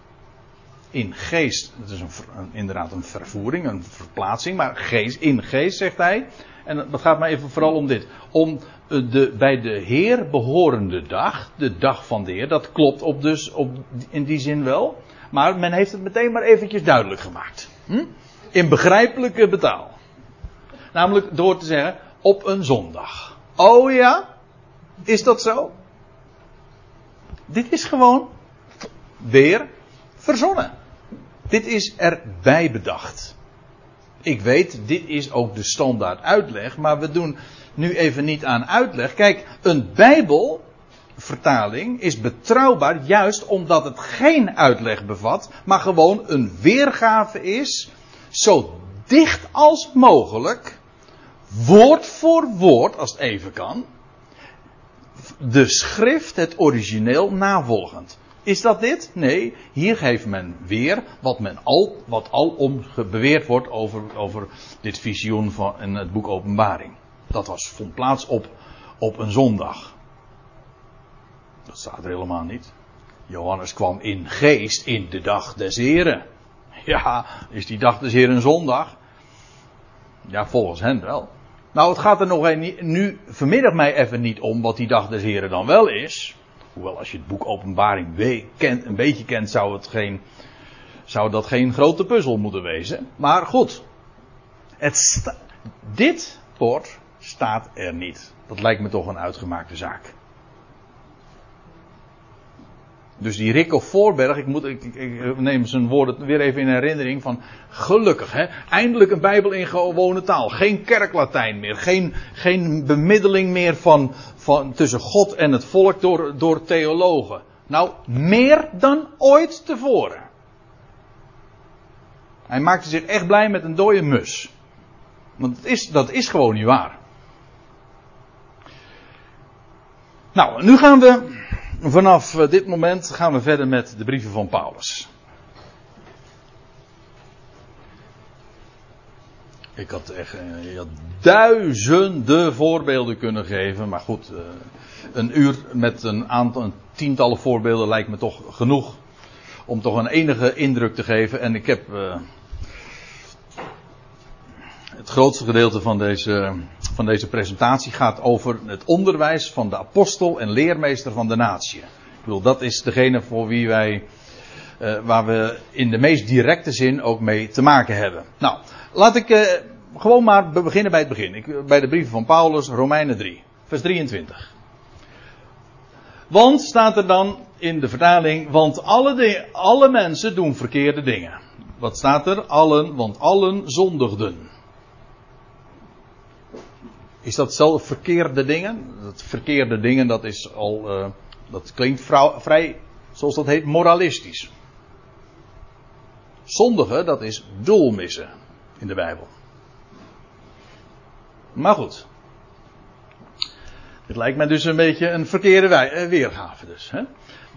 In geest, dat is een, inderdaad een vervoering, een verplaatsing, maar geest, in geest zegt hij. En dat gaat maar even vooral om dit. Om de bij de Heer behorende dag, de dag van de Heer, dat klopt op dus op, in die zin wel. Maar men heeft het meteen maar eventjes duidelijk gemaakt. Hm? In begrijpelijke betaal. Namelijk door te zeggen, op een zondag. Oh ja? Is dat zo? Dit is gewoon weer verzonnen. Dit is erbij bedacht. Ik weet, dit is ook de standaard uitleg, maar we doen nu even niet aan uitleg. Kijk, een Bijbel vertaling is betrouwbaar juist omdat het geen uitleg bevat, maar gewoon een weergave is, zo dicht als mogelijk, woord voor woord, als het even kan, de schrift, het origineel navolgend. Is dat dit? Nee, hier geeft men weer wat, men al, wat alom beweerd wordt over, over dit visioen van in het boek Openbaring. Dat was, vond plaats op, op een zondag. Dat staat er helemaal niet. Johannes kwam in geest in de dag des Heren. Ja, is die dag des Heren een zondag? Ja, volgens hen wel. Nou, het gaat er nog een, nu vanmiddag mij even niet om wat die dag des Heren dan wel is. Hoewel als je het boek Openbaring kent, een beetje kent, zou, het geen, zou dat geen grote puzzel moeten wezen. Maar goed, het dit woord staat er niet. Dat lijkt me toch een uitgemaakte zaak. Dus die Rick of Voorberg, ik, moet, ik, ik, neem zijn woorden weer even in herinnering van gelukkig, hè, eindelijk een Bijbel in gewone taal. Geen kerklatijn meer, geen, geen bemiddeling meer van, van, tussen God en het volk door, door theologen. Nou, meer dan ooit tevoren. Hij maakte zich echt blij met een dode mus. Want is, dat is gewoon niet waar. Nou, nu gaan we vanaf eh, dit moment gaan we verder met de brieven van Paulus. Ik had echt eh, duizenden voorbeelden kunnen geven, maar goed, eh, een uur met een aantal, een tientallen voorbeelden lijkt me toch genoeg om toch een enige indruk te geven. En ik heb het grootste gedeelte van deze van deze presentatie gaat over het onderwijs van de apostel en leermeester van de natie. Ik bedoel, dat is degene voor wie wij, uh, waar we in de meest directe zin ook mee te maken hebben. Nou, laat ik uh, gewoon maar beginnen bij het begin. Ik, bij de brieven van Paulus, Romeinen 3, vers 23. Want staat er dan in de vertaling, want alle, de, alle mensen doen verkeerde dingen. Wat staat er? Allen, want allen zondigden. Is dat zelf verkeerde dingen? Dat verkeerde dingen, dat is al, uh, dat klinkt vrij, zoals dat heet, moralistisch. Zondigen, dat is doelmissen in de Bijbel. Maar goed. Het lijkt mij dus een beetje een verkeerde eh, weergave dus. Hè?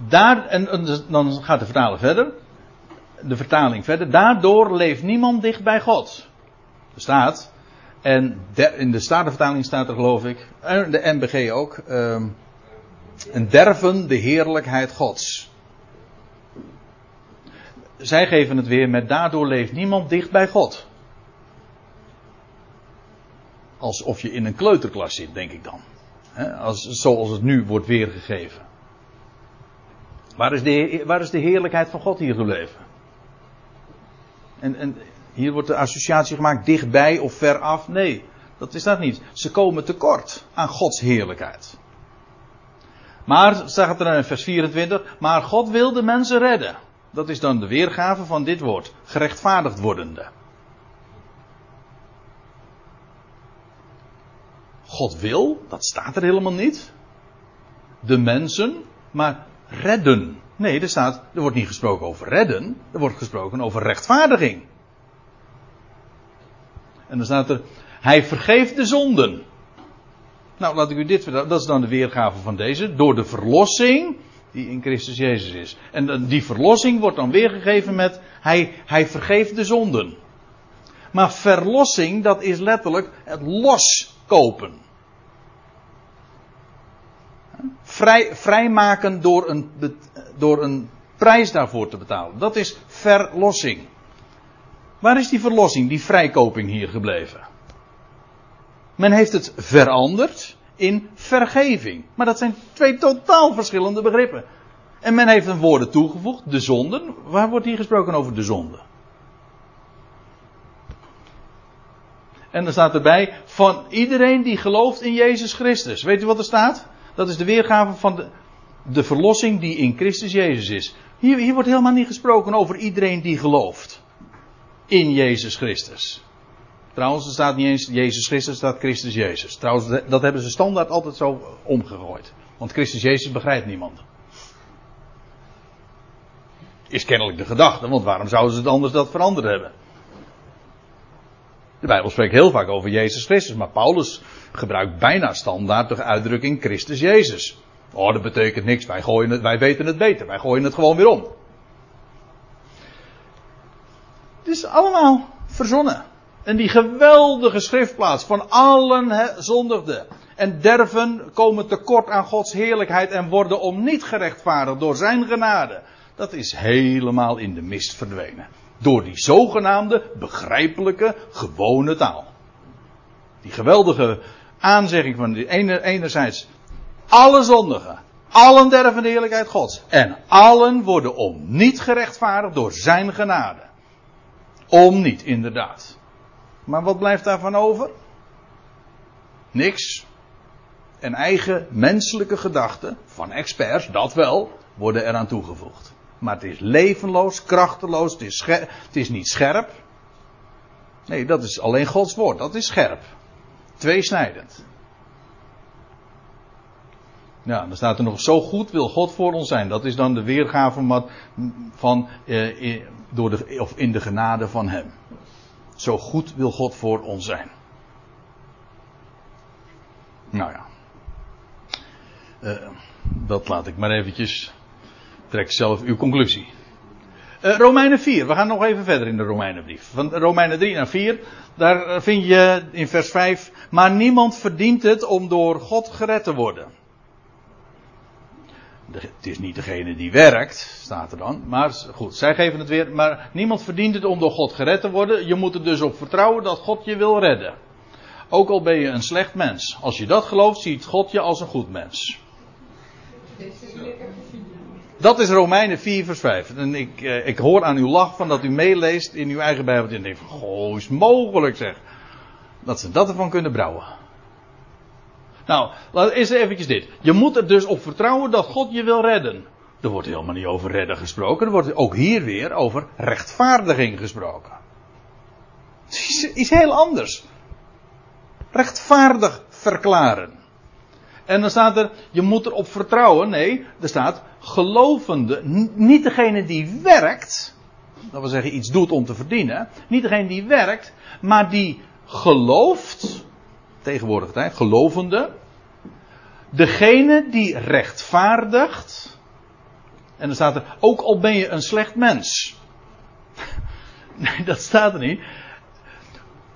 Daar, en, en dan gaat de vertaler verder. De vertaling verder. Daardoor leeft niemand dicht bij God. Er staat, en in de Statenvertaling staat er geloof ik, en de NBG ook, um, een derven de heerlijkheid Gods. Zij geven het weer met daardoor leeft niemand dicht bij God. Alsof je in een kleuterklas zit, denk ik dan. als, zoals het nu wordt weergegeven. Waar is de, waar is de heerlijkheid van God hier gebleven? En, en hier wordt de associatie gemaakt dichtbij of ver af. Nee, dat is dat niet. Ze komen tekort aan Gods heerlijkheid. Maar, staat er in vers 24, maar God wil de mensen redden. Dat is dan de weergave van dit woord, gerechtvaardigd wordende. God wil, dat staat er helemaal niet. De mensen, maar redden. Nee, er staat, er wordt niet gesproken over redden, er wordt gesproken over rechtvaardiging. En dan staat er, hij vergeeft de zonden. Nou, laat ik u dit vertellen. Dat is dan de weergave van deze. Door de verlossing die in Christus Jezus is. En die verlossing wordt dan weergegeven met, hij, hij vergeeft de zonden. Maar verlossing, dat is letterlijk het loskopen. Vrij, vrijmaken door een, door een prijs daarvoor te betalen. Dat is verlossing. Waar is die verlossing, die vrijkoping hier gebleven? Men heeft het veranderd in vergeving. Maar dat zijn twee totaal verschillende begrippen. En men heeft een woorden toegevoegd, de zonden. Waar wordt hier gesproken over de zonde? En dan staat erbij, van iedereen die gelooft in Jezus Christus. Weet u wat er staat? Dat is de weergave van de, de verlossing die in Christus Jezus is. Hier, hier wordt helemaal niet gesproken over iedereen die gelooft in Jezus Christus. Trouwens, er staat niet eens Jezus Christus, er staat Christus Jezus. Trouwens, dat hebben ze standaard altijd zo omgegooid. Want Christus Jezus begrijpt niemand. Is kennelijk de gedachte, want waarom zouden ze het anders dat veranderd hebben? De Bijbel spreekt heel vaak over Jezus Christus, maar Paulus gebruikt bijna standaard de uitdrukking Christus Jezus. Oh, dat betekent niks, wij, het, wij weten het beter, wij gooien het gewoon weer om. Het is allemaal verzonnen. En die geweldige schriftplaats van allen zondigden en derven komen tekort aan Gods heerlijkheid en worden om niet gerechtvaardigd door zijn genade. Dat is helemaal in de mist verdwenen. Door die zogenaamde begrijpelijke, gewone taal. Die geweldige aanzegging van die ene, enerzijds alle zondigen, allen derven de heerlijkheid Gods. En allen worden om niet gerechtvaardigd door zijn genade. Om niet, inderdaad. Maar wat blijft daarvan over? Niks. En eigen menselijke gedachten, van experts, dat wel, worden eraan toegevoegd. Maar het is levenloos, krachteloos, het is, het is niet scherp. Nee, dat is alleen Gods woord, dat is scherp. Tweesnijdend. Ja, dan staat er nog zo goed wil God voor ons zijn. Dat is dan de weergave van, eh, door de, of in de genade van Hem. Zo goed wil God voor ons zijn. Nou ja. Uh, dat laat ik maar eventjes. Trek zelf uw conclusie. Uh, Romeinen 4, we gaan nog even verder in de Romeinenbrief. Van Romeinen 3 naar 4, daar vind je in vers 5. Maar niemand verdient het om door God gered te worden het is niet degene die werkt, staat er dan. Maar goed, zij geven het weer. Maar niemand verdient het om door God gered te worden. Je moet er dus op vertrouwen dat God je wil redden. Ook al ben je een slecht mens. Als je dat gelooft, ziet God je als een goed mens. Dat is Romeinen 4 vers 5. En ik, eh, ik hoor aan uw lach van dat u meeleest in uw eigen Bijbel. En denkt van, goh, is mogelijk zeg. Dat ze dat ervan kunnen brouwen. Nou, eens eventjes dit. Je moet er dus op vertrouwen dat God je wil redden. Er wordt helemaal niet over redden gesproken. Er wordt ook hier weer over rechtvaardiging gesproken. Het is, is heel anders. Rechtvaardig verklaren. En dan staat er, je moet erop vertrouwen. Nee, er staat gelovende. Niet degene die werkt. Dat wil zeggen iets doet om te verdienen. Niet degene die werkt. Maar die gelooft tegenwoordig tijd, gelovende. Degene die rechtvaardigt. En dan staat er, ook al ben je een slecht mens. Nee, dat staat er niet.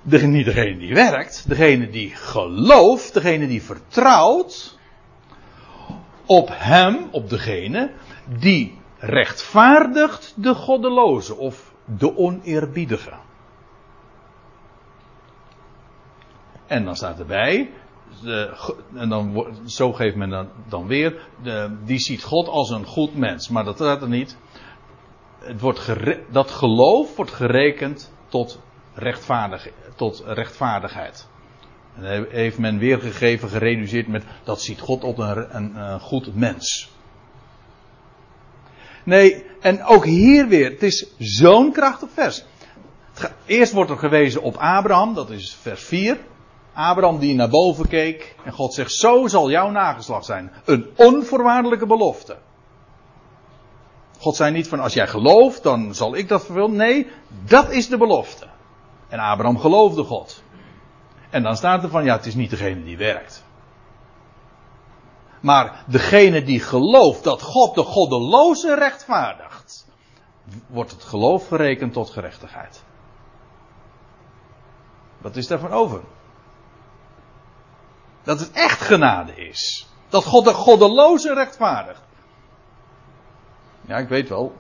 De, niet degene die werkt, degene die gelooft, degene die vertrouwt op hem, op degene die rechtvaardigt de goddeloze of de oneerbiedige. En dan staat erbij, de, en dan, zo geeft men dan, dan weer, de, die ziet God als een goed mens. Maar dat staat er niet. Het wordt dat geloof wordt gerekend tot, rechtvaardig, tot rechtvaardigheid. En heeft men weergegeven, gereduceerd met dat ziet God op een, een, een goed mens. Nee, en ook hier weer, het is zo'n krachtig vers. Eerst wordt er gewezen op Abraham, dat is vers 4. Abraham die naar boven keek en God zegt, zo zal jouw nageslacht zijn. Een onvoorwaardelijke belofte. God zei niet van als jij gelooft, dan zal ik dat vervullen. Nee, dat is de belofte. En Abraham geloofde God. En dan staat er van, ja, het is niet degene die werkt. Maar degene die gelooft dat God de goddeloze rechtvaardigt, wordt het geloof gerekend tot gerechtigheid. Wat is daarvan over? Dat het echt genade is. Dat God de goddeloze rechtvaardigt. Ja, ik weet wel.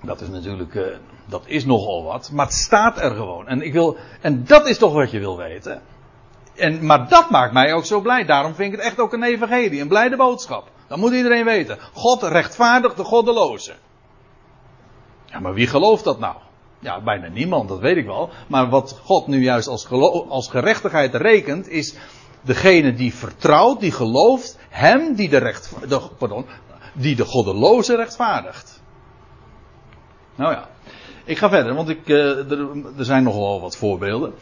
Dat is natuurlijk, uh, dat is nogal wat. Maar het staat er gewoon. En ik wil, en dat is toch wat je wil weten. En, maar dat maakt mij ook zo blij. Daarom vind ik het echt ook een evangelie, een blijde boodschap. Dat moet iedereen weten. God rechtvaardigt de goddeloze. Ja, maar wie gelooft dat nou? Ja, bijna niemand, dat weet ik wel. Maar wat God nu juist als, als gerechtigheid rekent, is degene die vertrouwt, die gelooft, hem die de, recht, pardon, die de goddeloze rechtvaardigt. Nou ja, ik ga verder, want ik, uh, er, er, zijn nogal wat voorbeelden.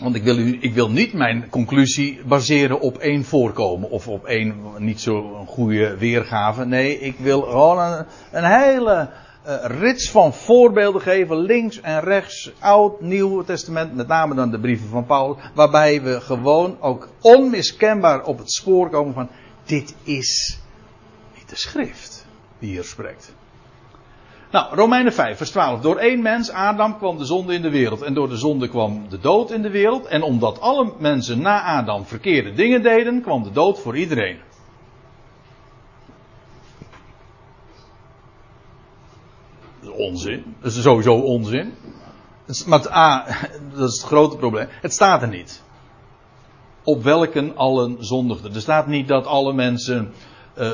Want ik wil, u, ik wil niet mijn conclusie baseren op één voorkomen of op één niet zo goede weergave. Nee, ik wil gewoon een, een hele rits van voorbeelden geven, links en rechts, oud, nieuw testament, met name dan de brieven van Paulus, waarbij we gewoon ook onmiskenbaar op het spoor komen van, dit is niet de schrift die hier spreekt. Nou, Romeinen 5, vers 12. Door één mens, Adam, kwam de zonde in de wereld. En door de zonde kwam de dood in de wereld. En omdat alle mensen na Adam verkeerde dingen deden, kwam de dood voor iedereen. Dat is onzin. Dat is sowieso onzin. Maar het, A, dat is het grote probleem. Het staat er niet. Op welken allen zondigden. Er staat niet dat alle mensen uh,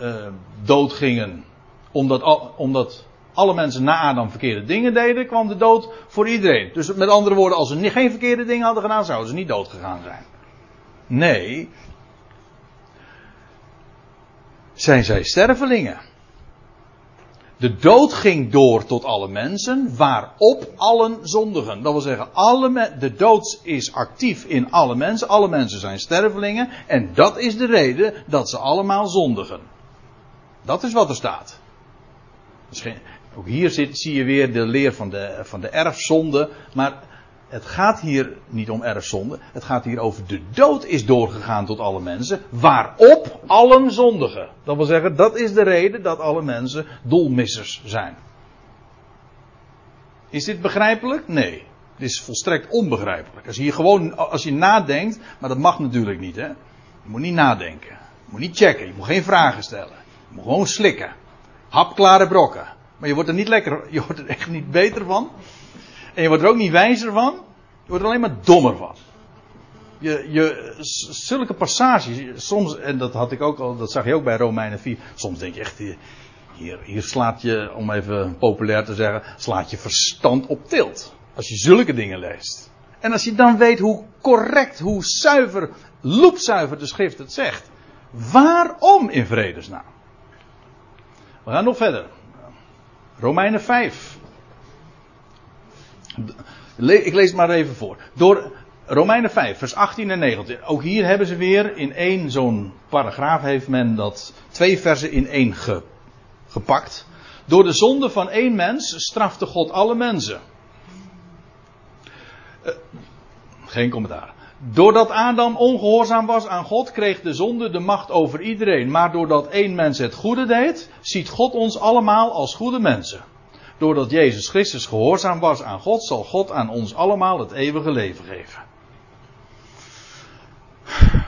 uh, doodgingen omdat, omdat alle mensen na Adam verkeerde dingen deden, kwam de dood voor iedereen. Dus met andere woorden, als ze geen verkeerde dingen hadden gedaan, zouden ze niet dood gegaan zijn. Nee. Zijn zij stervelingen? De dood ging door tot alle mensen, waarop allen zondigen. Dat wil zeggen, alle de dood is actief in alle mensen. Alle mensen zijn stervelingen. En dat is de reden dat ze allemaal zondigen. Dat is wat er staat. Ook hier zie je weer de leer van de, van de erfzonde. Maar het gaat hier niet om erfzonde. Het gaat hier over de dood is doorgegaan tot alle mensen. Waarop allen zondigen. Dat wil zeggen, dat is de reden dat alle mensen doelmissers zijn. Is dit begrijpelijk? Nee. Het is volstrekt onbegrijpelijk. Als je hier gewoon, als je nadenkt, maar dat mag natuurlijk niet, hè. Je moet niet nadenken. Je moet niet checken. Je moet geen vragen stellen. Je moet gewoon slikken hapklare brokken. Maar je wordt er niet lekker, je wordt er echt niet beter van. En je wordt er ook niet wijzer van. Je wordt er alleen maar dommer van. Je, je, zulke passages, soms, en dat had ik ook al, dat zag je ook bij Romeinen 4. Soms denk je echt, hier, hier slaat je, om even populair te zeggen, slaat je verstand op tilt. Als je zulke dingen leest. En als je dan weet hoe correct, hoe zuiver, loepzuiver de schrift het zegt. Waarom in vredesnaam? We gaan nog verder. Romeinen 5. Ik lees het maar even voor. Door Romeinen 5, vers 18 en 19. Ook hier hebben ze weer in één zo'n paragraaf heeft men dat twee versen in één gepakt. Door de zonde van één mens strafte God alle mensen. Uh, geen commentaar. Doordat Adam ongehoorzaam was aan God, kreeg de zonde de macht over iedereen. Maar doordat één mens het goede deed, ziet God ons allemaal als goede mensen. Doordat Jezus Christus gehoorzaam was aan God, zal God aan ons allemaal het eeuwige leven geven.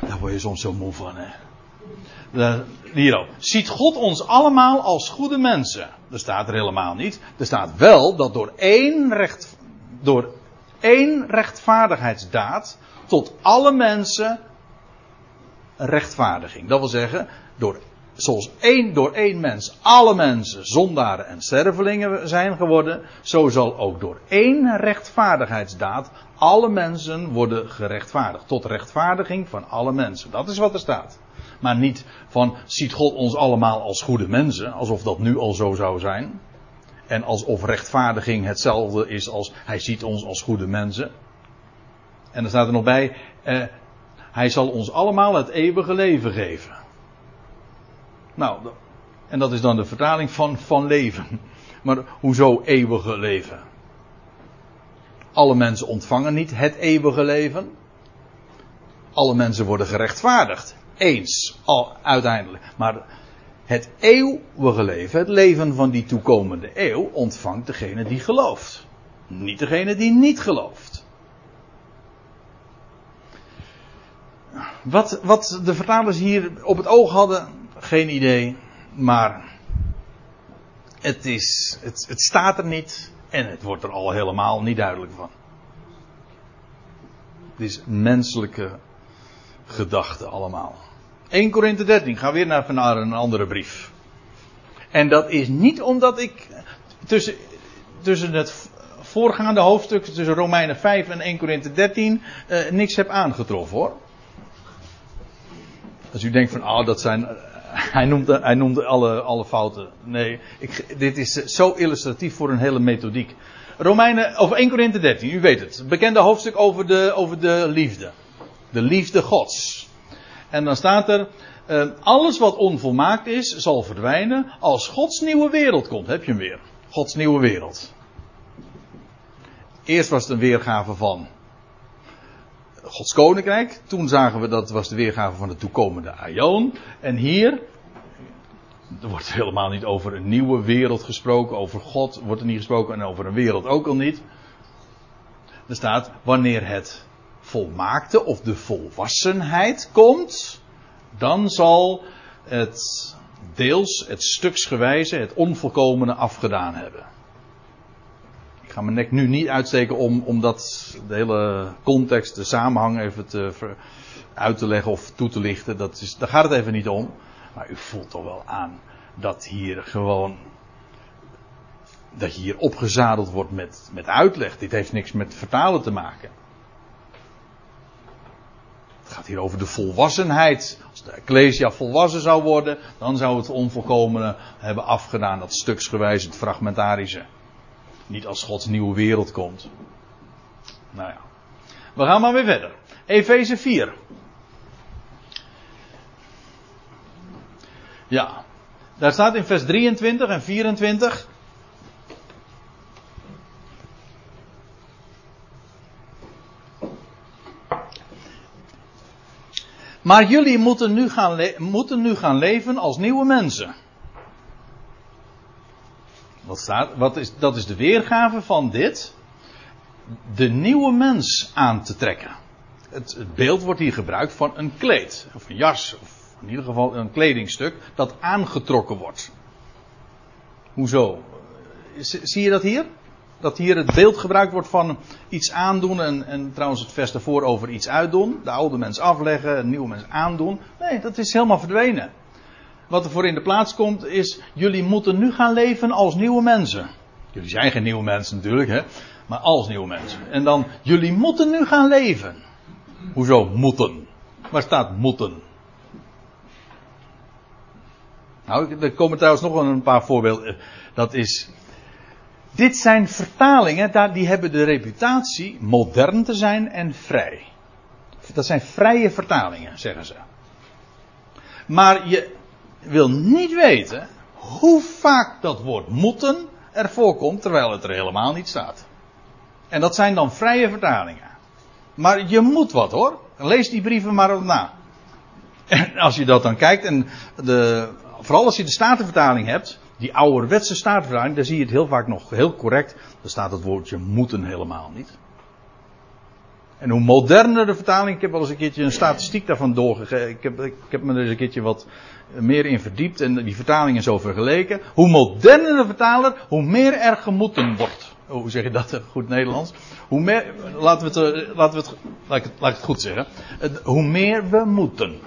Daar word je soms zo moe van, hè. Hier ook. Ziet God ons allemaal als goede mensen? Dat staat er helemaal niet. Er staat wel dat door één, recht, door één rechtvaardigheidsdaad tot alle mensen rechtvaardiging. Dat wil zeggen, door, zoals één, door één mens alle mensen zondaren en stervelingen zijn geworden, zo zal ook door één rechtvaardigheidsdaad alle mensen worden gerechtvaardigd. Tot rechtvaardiging van alle mensen. Dat is wat er staat. Maar niet van, ziet God ons allemaal als goede mensen, alsof dat nu al zo zou zijn. En alsof rechtvaardiging hetzelfde is als hij ziet ons als goede mensen. En dan staat er nog bij, eh, hij zal ons allemaal het eeuwige leven geven. Nou, en dat is dan de vertaling van, van leven. Maar hoezo eeuwige leven? Alle mensen ontvangen niet het eeuwige leven. Alle mensen worden gerechtvaardigd. Eens, al, uiteindelijk. Maar het eeuwige leven, het leven van die toekomende eeuw, ontvangt degene die gelooft. Niet degene die niet gelooft. Wat, wat de vertalers hier op het oog hadden, geen idee. Maar het, is, het, het staat er niet en het wordt er al helemaal niet duidelijk van. Het is menselijke gedachten allemaal. 1 Korinthe 13, ga weer naar, een andere brief. En dat is niet omdat ik tussen, tussen het voorgaande hoofdstuk, tussen Romeinen 5 en 1 Korinthe 13, uh, niks heb aangetroffen hoor. Als u denkt van, ah, dat zijn. Hij noemde, hij alle, alle fouten. Nee, ik, dit is zo illustratief voor een hele methodiek. Romeinen, of 1 Korinthe 13, u weet het. Het bekende hoofdstuk over de, over de liefde. De liefde gods. En dan staat er, uh, alles wat onvolmaakt is, zal verdwijnen als Gods nieuwe wereld komt. Heb je hem weer. Gods nieuwe wereld. Eerst was het een weergave van Gods koninkrijk. Toen zagen we dat was de weergave van de toekomende Aion. En hier, er wordt helemaal niet over een nieuwe wereld gesproken. Over God wordt er niet gesproken en over een wereld ook al niet. Er staat, wanneer het volmaakte of de volwassenheid komt, dan zal het deels het stuksgewijze, het onvolkomene afgedaan hebben. Ik ga mijn nek nu niet uitsteken om, om dat, de hele context, de samenhang even te, uit te leggen of toe te lichten. Dat is, daar gaat het even niet om. Maar u voelt toch wel aan dat hier gewoon. Dat je hier opgezadeld wordt met, met uitleg. Dit heeft niks met vertalen te maken. Het gaat hier over de volwassenheid. Als de Ecclesia volwassen zou worden, dan zou het onvolkomene hebben afgedaan. Dat stuksgewijs, het fragmentarische. Niet als Gods nieuwe wereld komt. Nou ja. We gaan maar weer verder. Efeze 4. Ja. Daar staat in vers 23 en 24. Maar jullie moeten nu, gaan moeten nu gaan leven als nieuwe mensen. Wat staat, wat is, dat is de weergave van dit. De nieuwe mens aan te trekken. Het, beeld wordt hier gebruikt van een kleed. Of een jas. Of in ieder geval een kledingstuk. Dat aangetrokken wordt. Hoezo? Zie je dat hier? Dat hier het beeld gebruikt wordt van iets aandoen. En, en trouwens het vers daarvoor over iets uitdoen. De oude mens afleggen. Een nieuwe mens aandoen. Nee, dat is helemaal verdwenen. Wat er voor in de plaats komt is, jullie moeten nu gaan leven als nieuwe mensen. Jullie zijn geen nieuwe mensen natuurlijk, hè. Maar als nieuwe mensen. En dan, jullie moeten nu gaan leven. Hoezo moeten? Waar staat moeten? Nou, er komen trouwens nog een paar voorbeelden. Dat is. Dit zijn vertalingen, die hebben de reputatie modern te zijn en vrij. Dat zijn vrije vertalingen, zeggen ze. Maar je, wil niet weten hoe vaak dat woord moeten er voorkomt, terwijl het er helemaal niet staat. En dat zijn dan vrije vertalingen. Maar je moet wat hoor. Lees die brieven maar op na. En als je dat dan kijkt, en de, vooral als je de Statenvertaling hebt, die ouderwetse Statenvertaling, daar zie je het heel vaak nog heel correct. Daar staat het woordje moeten helemaal niet. En hoe moderner de vertaling, ik heb wel eens een keertje een statistiek daarvan doorgegeven. Ik heb, ik heb me er eens een keertje wat meer in verdiept en die vertalingen zo vergeleken. Hoe moderner de vertaler, hoe meer er gemoeten wordt. Oh, hoe zeg je dat goed Nederlands? Hoe meer, laten we het, eh, laten we het, laat ik het, laat ik het goed zeggen. Hoe meer we moeten.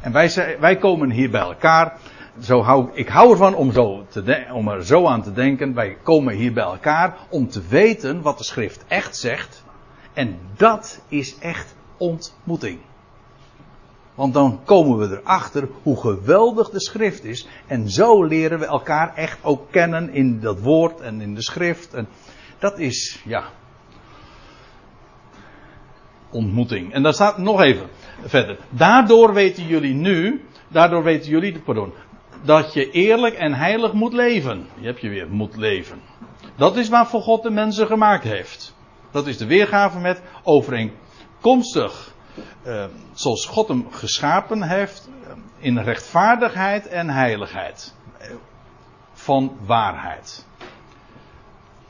En wij, wij komen hier bij elkaar. Zo hou, ik hou ervan om, zo te om er zo aan te denken. Wij komen hier bij elkaar om te weten wat de schrift echt zegt. En dat is echt ontmoeting. Want dan komen we erachter hoe geweldig de schrift is. En zo leren we elkaar echt ook kennen in dat woord en in de schrift. En dat is, ja. Ontmoeting. En daar staat nog even verder. Daardoor weten jullie nu. Daardoor weten jullie, pardon. Dat je eerlijk en heilig moet leven. Je hebt je weer, moet leven. Dat is waarvoor God de mensen gemaakt heeft. Dat is de weergave met overeenkomstig uh, zoals God hem geschapen heeft, in rechtvaardigheid en heiligheid. Van waarheid.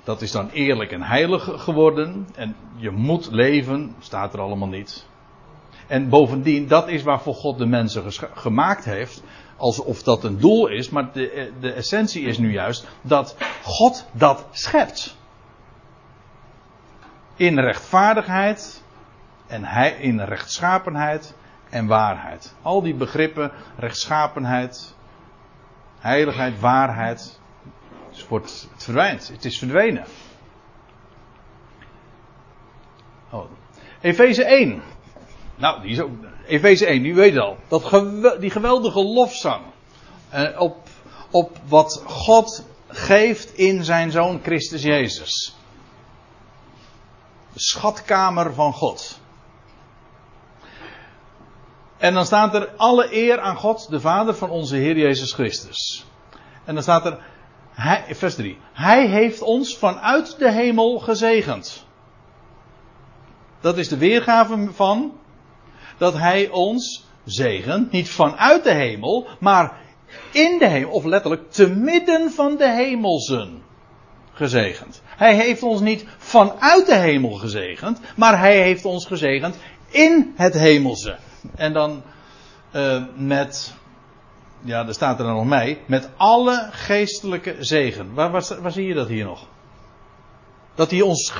Dat is dan eerlijk en heilig geworden. En je moet leven, staat er allemaal niet. En bovendien, dat is waarvoor God de mensen gemaakt heeft. Alsof dat een doel is, maar de, de essentie is nu juist dat God dat schept. In rechtvaardigheid en hij in rechtschapenheid en waarheid. Al die begrippen, rechtschapenheid, heiligheid, waarheid, het, wordt, verdwijnt. Het is verdwenen. Oh. Efeze 1. Nou, die is ook. Efeze 1, u weet het al. Dat die geweldige lofzang. Uh, op, op wat God geeft in zijn zoon Christus Jezus. De schatkamer van God. En dan staat er alle eer aan God, de Vader van onze Heer Jezus Christus. En dan staat er, hij, vers 3, Hij heeft ons vanuit de hemel gezegend. Dat is de weergave van dat Hij ons zegent, niet vanuit de hemel, maar in de hemel, of letterlijk te midden van de hemelsen gezegend. Hij heeft ons niet vanuit de hemel gezegend, maar hij heeft ons gezegend in het hemelse. En dan uh, met, ja, daar staat er dan nog mij, met alle geestelijke zegen. Waar, waar, waar zie je dat hier nog? Dat hij ons,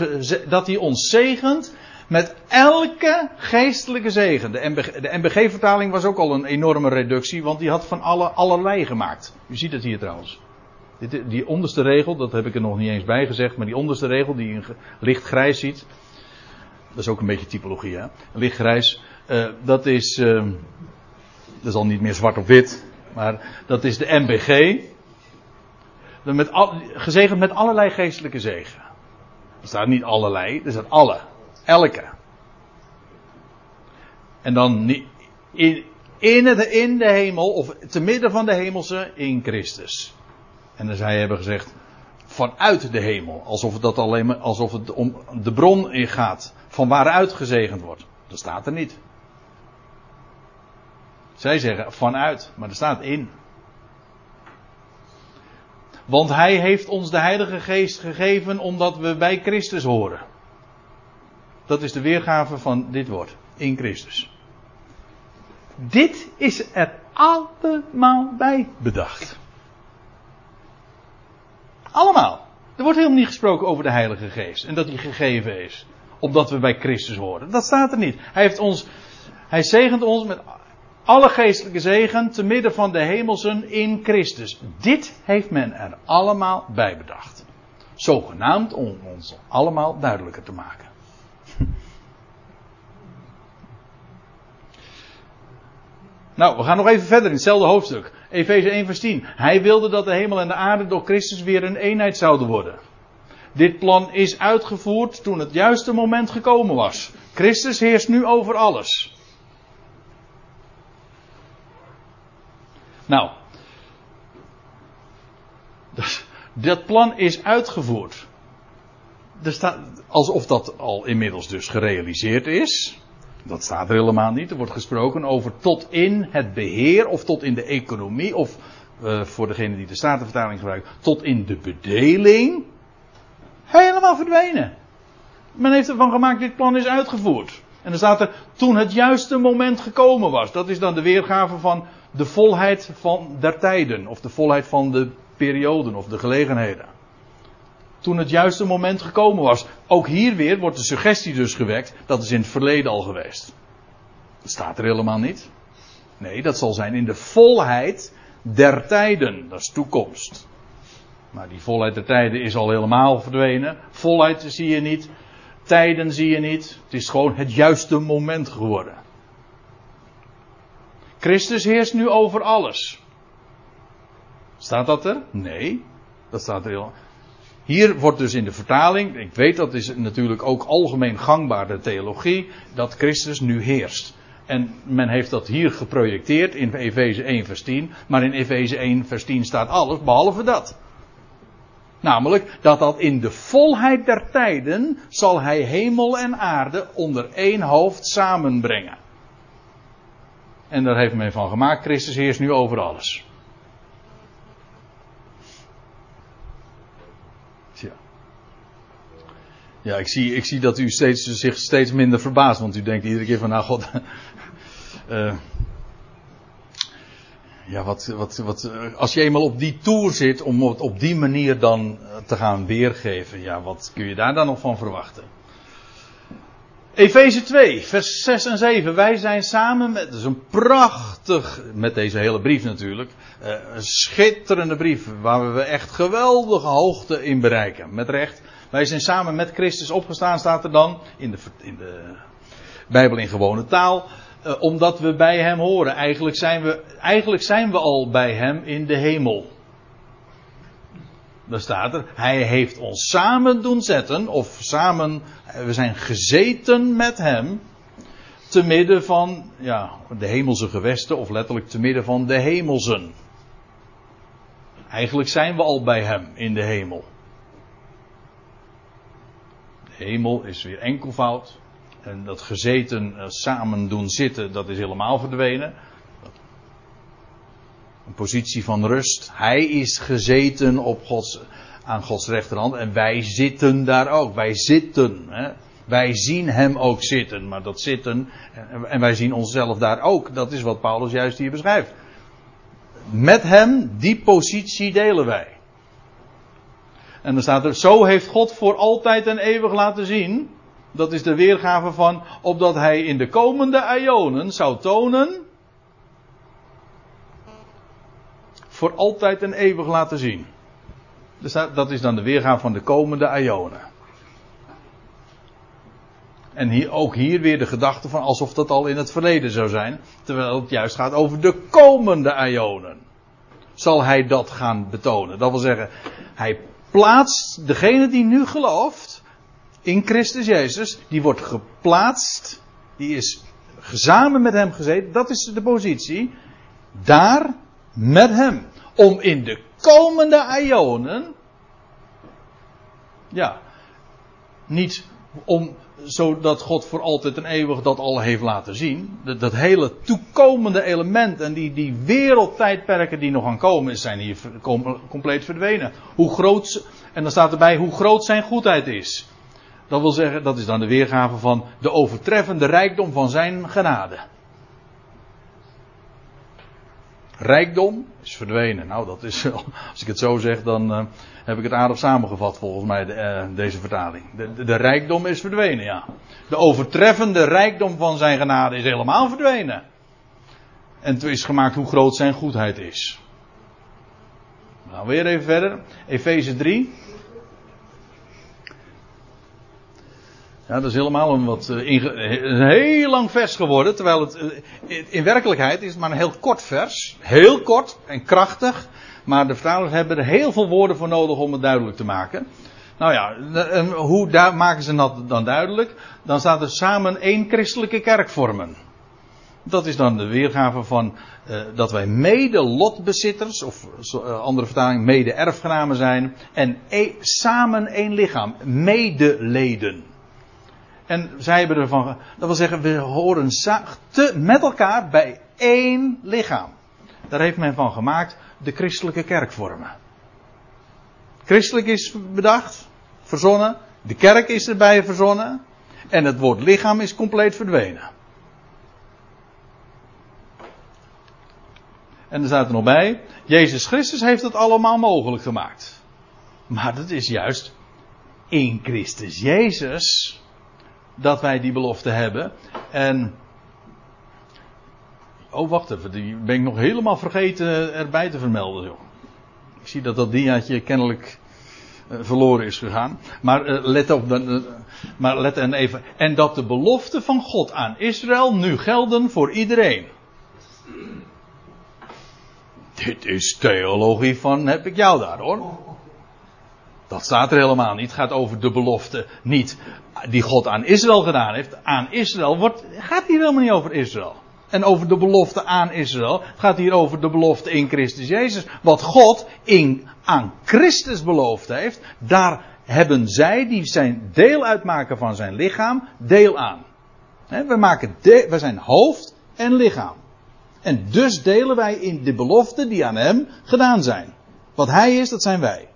dat hij ons zegent met elke geestelijke zegen. De, MBG, de MBG-vertaling was ook al een enorme reductie, want die had van alle, allerlei gemaakt. U ziet het hier trouwens. Die onderste regel, dat heb ik er nog niet eens bij gezegd, maar die onderste regel die je licht grijs ziet. Dat is ook een beetje typologie, hè? Lichtgrijs, uh, dat is. Uh, dat is al niet meer zwart op wit, maar dat is de MBG. Met gezegend met allerlei geestelijke zegen. Er staat niet allerlei, er staat alle. Elke. En dan in, in, in de hemel, of te midden van de hemelse, in Christus. En dan zij hebben gezegd, vanuit de hemel. Alsof het, dat alleen maar, alsof het om de bron in gaat. Van waaruit gezegend wordt. Dat staat er niet. Zij zeggen vanuit, maar er staat in. Want hij heeft ons de Heilige Geest gegeven omdat we bij Christus horen. Dat is de weergave van dit woord. In Christus. Dit is er allemaal bij bedacht. Allemaal. Er wordt helemaal niet gesproken over de Heilige Geest. En dat die gegeven is. Omdat we bij Christus horen. Dat staat er niet. Hij heeft ons. Hij zegent ons met alle geestelijke zegen te midden van de hemelsen in Christus. Dit heeft men er allemaal bij bedacht. Zogenaamd om ons allemaal duidelijker te maken. Nou, we gaan nog even verder in hetzelfde hoofdstuk. Efeze 1 vers 10. Hij wilde dat de hemel en de aarde door Christus weer een eenheid zouden worden. Dit plan is uitgevoerd toen het juiste moment gekomen was. Christus heerst nu over alles. Nou, dat plan is uitgevoerd. Er staat, alsof dat al inmiddels dus gerealiseerd is. Dat staat er helemaal niet. Er wordt gesproken over tot in het beheer of tot in de economie of uh, voor degene die de Statenvertaling gebruikt, tot in de bedeling. Helemaal verdwenen. Men heeft ervan gemaakt, dit plan is uitgevoerd. En dan staat er, toen het juiste moment gekomen was. Dat is dan de weergave van de volheid van der tijden. Of de volheid van de perioden of de gelegenheden. Toen het juiste moment gekomen was. Ook hier weer wordt de suggestie dus gewekt. Dat is in het verleden al geweest. Dat staat er helemaal niet. Nee, dat zal zijn in de volheid der tijden. Dat is toekomst. Maar die volheid der tijden is al helemaal verdwenen. Volheid zie je niet. Tijden zie je niet. Het is gewoon het juiste moment geworden. Christus heerst nu over alles. Staat dat er? Nee. Dat staat er heel. Hier wordt dus in de vertaling, ik weet dat is natuurlijk ook algemeen gangbare theologie, dat Christus nu heerst. En men heeft dat hier geprojecteerd in Efeze 1 vers 10, maar in Efeze 1 vers 10 staat alles behalve dat. Namelijk dat dat in de volheid der tijden zal hij hemel en aarde onder één hoofd samenbrengen. En daar heeft men van gemaakt, Christus heerst nu over alles. Ja, ik zie, ik zie dat u steeds, zich steeds minder verbaast, want u denkt iedere keer van, nou god, uh, ja, wat, wat, wat, als je eenmaal op die tour zit om het op die manier dan te gaan weergeven, ja, wat kun je daar dan nog van verwachten? Efeze 2, vers 6 en 7. Wij zijn samen met, dat is een prachtig, met deze hele brief natuurlijk, een schitterende brief waar we echt geweldige hoogte in bereiken. Met recht. Wij zijn samen met Christus opgestaan, staat er dan, in de, in de Bijbel in gewone taal, uh, omdat we bij Hem horen. Eigenlijk zijn, we, eigenlijk zijn we al bij Hem in de hemel. Daar staat er, hij heeft ons samen doen zetten, of samen, we zijn gezeten met hem, te midden van, ja, de hemelse gewesten, of letterlijk te midden van de hemelsen. Eigenlijk zijn we al bij hem in de hemel. Hemel is weer enkelvoud. En dat gezeten eh, samen doen zitten, dat is helemaal verdwenen. Een positie van rust. Hij is gezeten op Gods, aan Gods rechterhand. En wij zitten daar ook. Wij zitten. Hè. Wij zien hem ook zitten. Maar dat zitten. En wij zien onszelf daar ook. Dat is wat Paulus juist hier beschrijft. Met hem, die positie delen wij. En dan staat er, zo heeft God voor altijd en eeuwig laten zien. Dat is de weergave van, opdat hij in de komende ionen zou tonen. Voor altijd en eeuwig laten zien. Dus dat is dan de weergave van de komende ionen. En hier, ook hier weer de gedachte van alsof dat al in het verleden zou zijn. Terwijl het juist gaat over de komende ionen. Zal hij dat gaan betonen. Dat wil zeggen, hij plaatst degene die nu gelooft in Christus Jezus, die wordt geplaatst, die is gezamen met hem gezeten, dat is de positie, daar met hem. Om in de komende ionen, ja, niet om zodat God voor altijd en eeuwig dat al heeft laten zien. Dat, hele toekomende element en die, die wereldtijdperken die nog gaan komen, zijn hier compleet verdwenen. Hoe groot, en dan staat erbij hoe groot zijn goedheid is. Dat wil zeggen, dat is dan de weergave van de overtreffende rijkdom van zijn genade. Rijkdom is verdwenen. Nou, dat is, als ik het zo zeg, dan uh, heb ik het aardig samengevat volgens mij, de, uh, deze vertaling. De, de, rijkdom is verdwenen, ja. De overtreffende rijkdom van zijn genade is helemaal verdwenen. En het is gemaakt hoe groot zijn goedheid is. Nou, weer even verder. Efeze 3. Ja, dat is helemaal een wat uh, een heel lang vers geworden, terwijl het uh, in werkelijkheid is het maar een heel kort vers, heel kort en krachtig, maar de vertalers hebben er heel veel woorden voor nodig om het duidelijk te maken. Nou ja, en hoe maken ze dat dan duidelijk? Dan staat er samen één christelijke kerk vormen. Dat is dan de weergave van dat wij mede lotbezitters, of andere vertaling, mede erfgenamen zijn. En e samen één lichaam, medeleden. En zij hebben ervan. Dat wil zeggen, we horen te, met elkaar bij één lichaam. Daar heeft men van gemaakt de christelijke kerkvormen. Christelijk is bedacht, verzonnen. De kerk is erbij verzonnen. En het woord lichaam is compleet verdwenen. En er staat er nog bij: Jezus Christus heeft het allemaal mogelijk gemaakt. Maar dat is juist in Christus Jezus dat wij die belofte hebben. En. Oh, wacht even, die ben ik nog helemaal vergeten erbij te vermelden. Joh. Ik zie dat dat diaatje kennelijk uh, verloren is gegaan. Maar uh, let op, uh, maar let en even. En dat de belofte van God aan Israël nu gelden voor iedereen. Dit is theologie van heb ik jou daar hoor. Dat staat er helemaal niet. Het gaat over de belofte niet die God aan Israël gedaan heeft. Aan Israël wordt, gaat hier helemaal niet over Israël. En over de belofte aan Israël. Het gaat hier over de belofte in Christus Jezus. Wat God in, aan Christus beloofd heeft. Daar hebben zij, die zijn deel uitmaken van zijn lichaam, deel aan. we, maken we zijn hoofd en lichaam. En dus delen wij in de beloften die aan hem gedaan zijn. Wat hij is, dat zijn wij.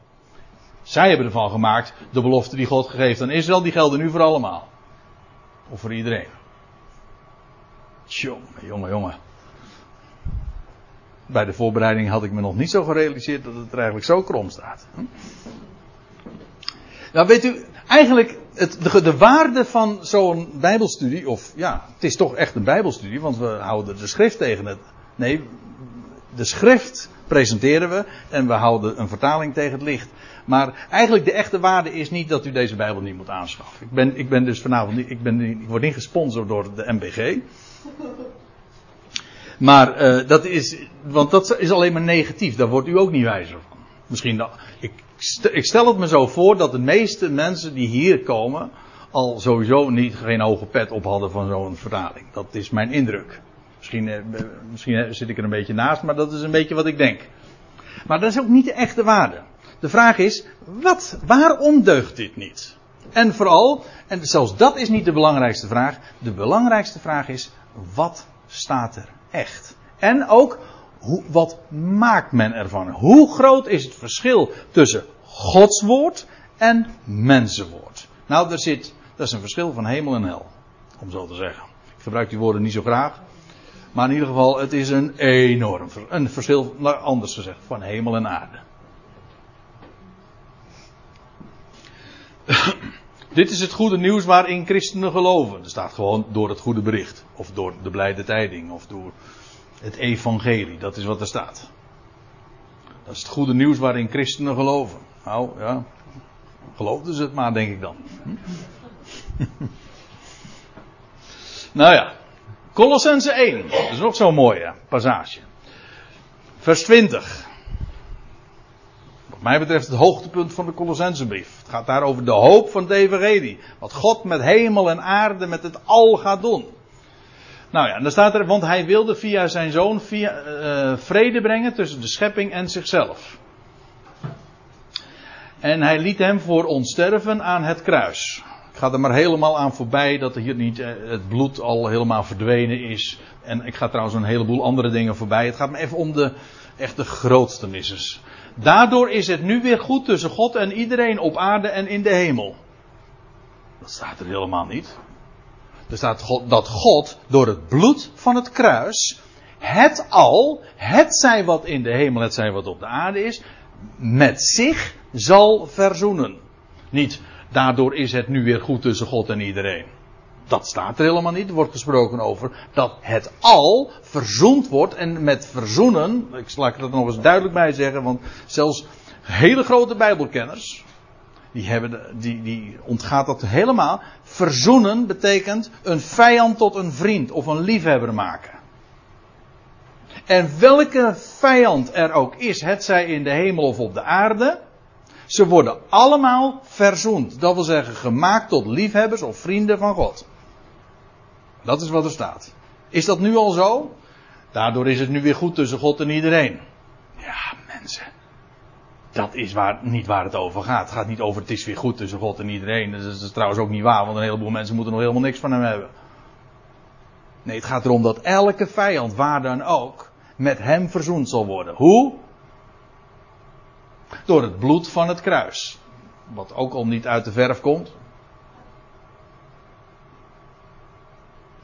Zij hebben ervan gemaakt, de belofte die God gegeven aan Israël, die gelden nu voor allemaal. Of voor iedereen. Tjonge, jongen, jongen. Bij de voorbereiding had ik me nog niet zo gerealiseerd dat het er eigenlijk zo krom staat. Hm? Nou, weet u, eigenlijk het, de, de waarde van zo'n Bijbelstudie, of ja, het is toch echt een Bijbelstudie, want we houden de schrift tegen het. Nee, de schrift presenteren we en we houden een vertaling tegen het licht. Maar eigenlijk de echte waarde is niet dat u deze Bijbel niet moet aanschaffen. Ik ben, ik ben dus vanavond niet, ik, ben, ik word niet gesponsord door de MBG. Maar uh, dat is, want dat is alleen maar negatief. Daar wordt u ook niet wijzer van. Misschien dat, ik ik stel het me zo voor dat de meeste mensen die hier komen. al sowieso niet geen hoge pet op hadden van zo'n vertaling. Dat is mijn indruk. Misschien, eh, misschien zit ik er een beetje naast, maar dat is een beetje wat ik denk. Maar dat is ook niet de echte waarde. De vraag is, wat, waarom deugt dit niet? En vooral, en zelfs dat is niet de belangrijkste vraag. De belangrijkste vraag is, wat staat er echt? En ook, hoe, wat maakt men ervan? Hoe groot is het verschil tussen Gods woord en mensenwoord? Nou, er zit, dat is een verschil van hemel en hel. Om zo te zeggen. Ik gebruik die woorden niet zo graag. Maar in ieder geval, het is een enorm een verschil, nou, anders gezegd, van hemel en aarde. Dit is het goede nieuws waarin christenen geloven. Er staat gewoon door het goede bericht. Of door de blijde tijding. Of door het evangelie. Dat is wat er staat. Dat is het goede nieuws waarin christenen geloven. Nou ja, geloofden ze het maar, denk ik dan. Nou ja, Colossense 1. Dat is ook zo'n mooie passage. Vers 20. Wat mij betreft het hoogtepunt van de Colossensebrief. Het gaat daar over de hoop van evangelie. Wat God met hemel en aarde, met het al gaat doen. Nou ja, en dan staat er, want hij wilde via zijn zoon via, uh, vrede brengen tussen de schepping en zichzelf. En hij liet hem voor ons sterven aan het kruis. Ik ga er maar helemaal aan voorbij dat er hier niet uh, het bloed al helemaal verdwenen is. En ik ga trouwens een heleboel andere dingen voorbij. Het gaat me even om de echte grootste misses. Daardoor is het nu weer goed tussen God en iedereen op aarde en in de hemel. Dat staat er helemaal niet. Er staat God, dat God door het bloed van het kruis het al, het zij wat in de hemel, het zij wat op de aarde is, met zich zal verzoenen. Niet, daardoor is het nu weer goed tussen God en iedereen. Dat staat er helemaal niet. Er wordt gesproken over dat het al verzoend wordt. En met verzoenen, ik zal er nog eens duidelijk bij zeggen, want zelfs hele grote Bijbelkenners, die, hebben, die, die ontgaat dat helemaal. Verzoenen betekent een vijand tot een vriend of een liefhebber maken. En welke vijand er ook is, het zij in de hemel of op de aarde, ze worden allemaal verzoend. Dat wil zeggen, gemaakt tot liefhebbers of vrienden van God. Dat is wat er staat. Is dat nu al zo? Daardoor is het nu weer goed tussen God en iedereen. Ja, mensen. Dat is waar, niet waar het over gaat. Het gaat niet over het is weer goed tussen God en iedereen. Dat is, trouwens ook niet waar, want een heleboel mensen moeten nog helemaal niks van hem hebben. Nee, het gaat erom dat elke vijand, waar dan ook, met hem verzoend zal worden. Hoe? Door het bloed van het kruis. Wat ook al niet uit de verf komt.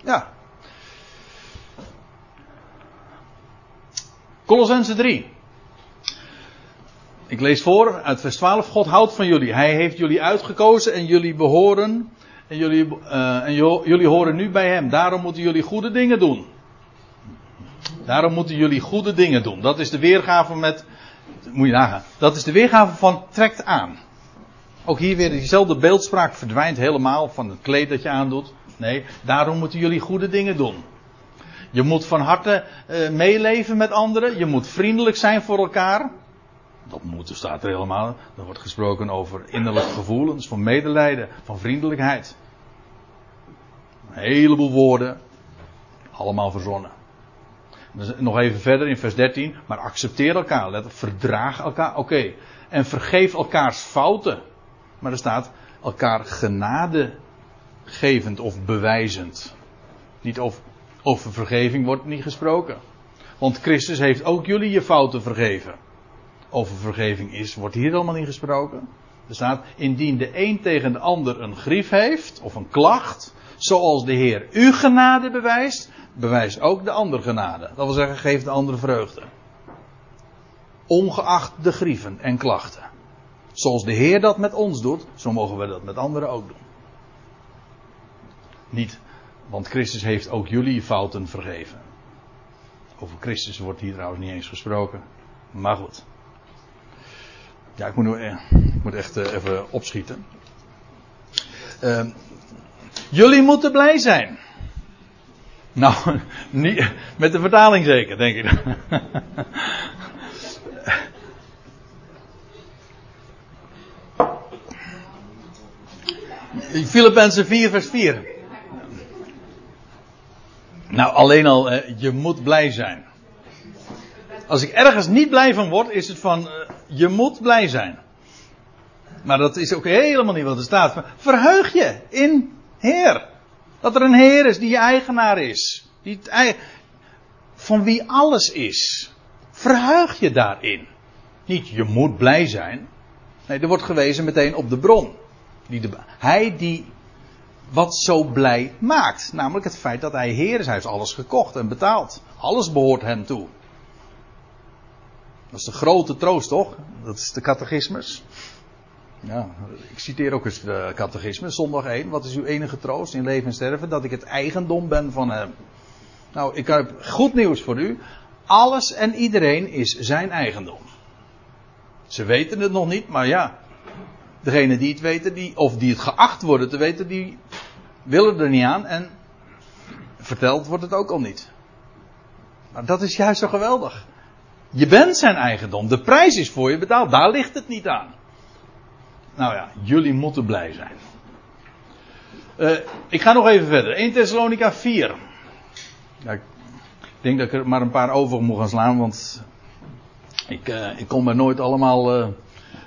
Ja. Colossense 3. Ik lees voor uit vers 12. God houdt van jullie. Hij heeft jullie uitgekozen en jullie behoren. En jullie, uh, en jullie horen nu bij hem. Daarom moeten jullie goede dingen doen. Daarom moeten jullie goede dingen doen. Dat is de weergave met. Moet je nagaan. Dat is de weergave van trekt aan. Ook hier weer diezelfde beeldspraak verdwijnt helemaal van het kleed dat je aandoet. Nee, daarom moeten jullie goede dingen doen. Je moet van harte uh, meeleven met anderen. Je moet vriendelijk zijn voor elkaar. Dat moet, er staat er helemaal. Er wordt gesproken over innerlijke gevoelens, van medelijden, van vriendelijkheid. Een heleboel woorden. Allemaal verzonnen. Dus nog even verder in vers 13. Maar accepteer elkaar. Let op, verdraag elkaar. Oké. En vergeef elkaars fouten. Maar er staat elkaar genade gevend of bewijzend. Niet over, over vergeving wordt niet gesproken. Want Christus heeft ook jullie je fouten vergeven. Over vergeving is, wordt hier allemaal niet gesproken. Er staat, indien de een tegen de ander een grief heeft, of een klacht, zoals de Heer u genade bewijst, bewijst ook de ander genade. Dat wil zeggen, geef de ander vreugde. Ongeacht de grieven en klachten. Zoals de Heer dat met ons doet, zo mogen we dat met anderen ook doen. Niet, want Christus heeft ook jullie fouten vergeven. Over Christus wordt hier trouwens niet eens gesproken. Maar goed. Ja, ik moet, nu, eh, moet echt eh, even opschieten. Ehm, jullie moeten blij zijn. Nou, niet, met de vertaling zeker, denk ik. Filippenzen 4, vers 4. Nou, alleen al, je moet blij zijn. Als ik ergens niet blij van word, is het van, eh, je moet blij zijn. Maar dat is ook helemaal niet wat er staat. Verheug je in Heer. Dat er een Heer is die je eigenaar is. Die van wie alles is. Verheug je daarin. Niet je moet blij zijn. Nee, er wordt gewezen meteen op de bron. Die de, hij die wat zo blij maakt. Namelijk het feit dat hij Heer is. Hij heeft alles gekocht en betaald. Alles behoort hem toe. Dat is de grote troost, toch? Dat is de catechismus. Ik citeer ook eens de catechismus, zondag 1. Wat is uw enige troost in leven en sterven? Dat ik het eigendom ben van hem. Nou, ik heb goed nieuws voor u. Alles en iedereen is zijn eigendom. Ze weten het nog niet, maar ja. Degene die het weten, die, of die het geacht worden te weten, die willen er niet aan. En verteld wordt het ook al niet. Maar dat is juist zo geweldig. Je bent zijn eigendom. De prijs is voor je betaald. Daar ligt het niet aan. Nou ja, jullie moeten blij zijn. Uh, ik ga nog even verder. 1 Thessalonica 4. Ja, ik denk dat ik er maar een paar over moet gaan slaan, want ik, uh, ik kom er nooit allemaal uh,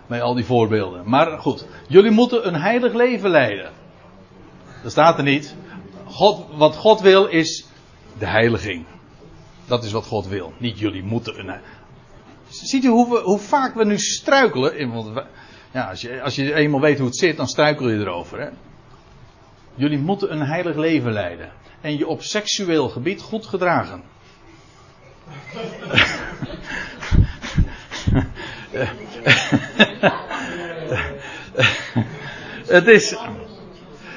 bij al die voorbeelden. Maar goed, jullie moeten een heilig leven leiden. Dat staat er niet. God, wat God wil is de heiliging. Dat is wat God wil. Niet jullie moeten een. Ziet u hoe, hoe vaak we nu struikelen? Want ja, als, je, als je eenmaal weet hoe het zit, dan struikel je erover. Hè? Jullie moeten een heilig leven leiden. En je op seksueel gebied goed gedragen. het is.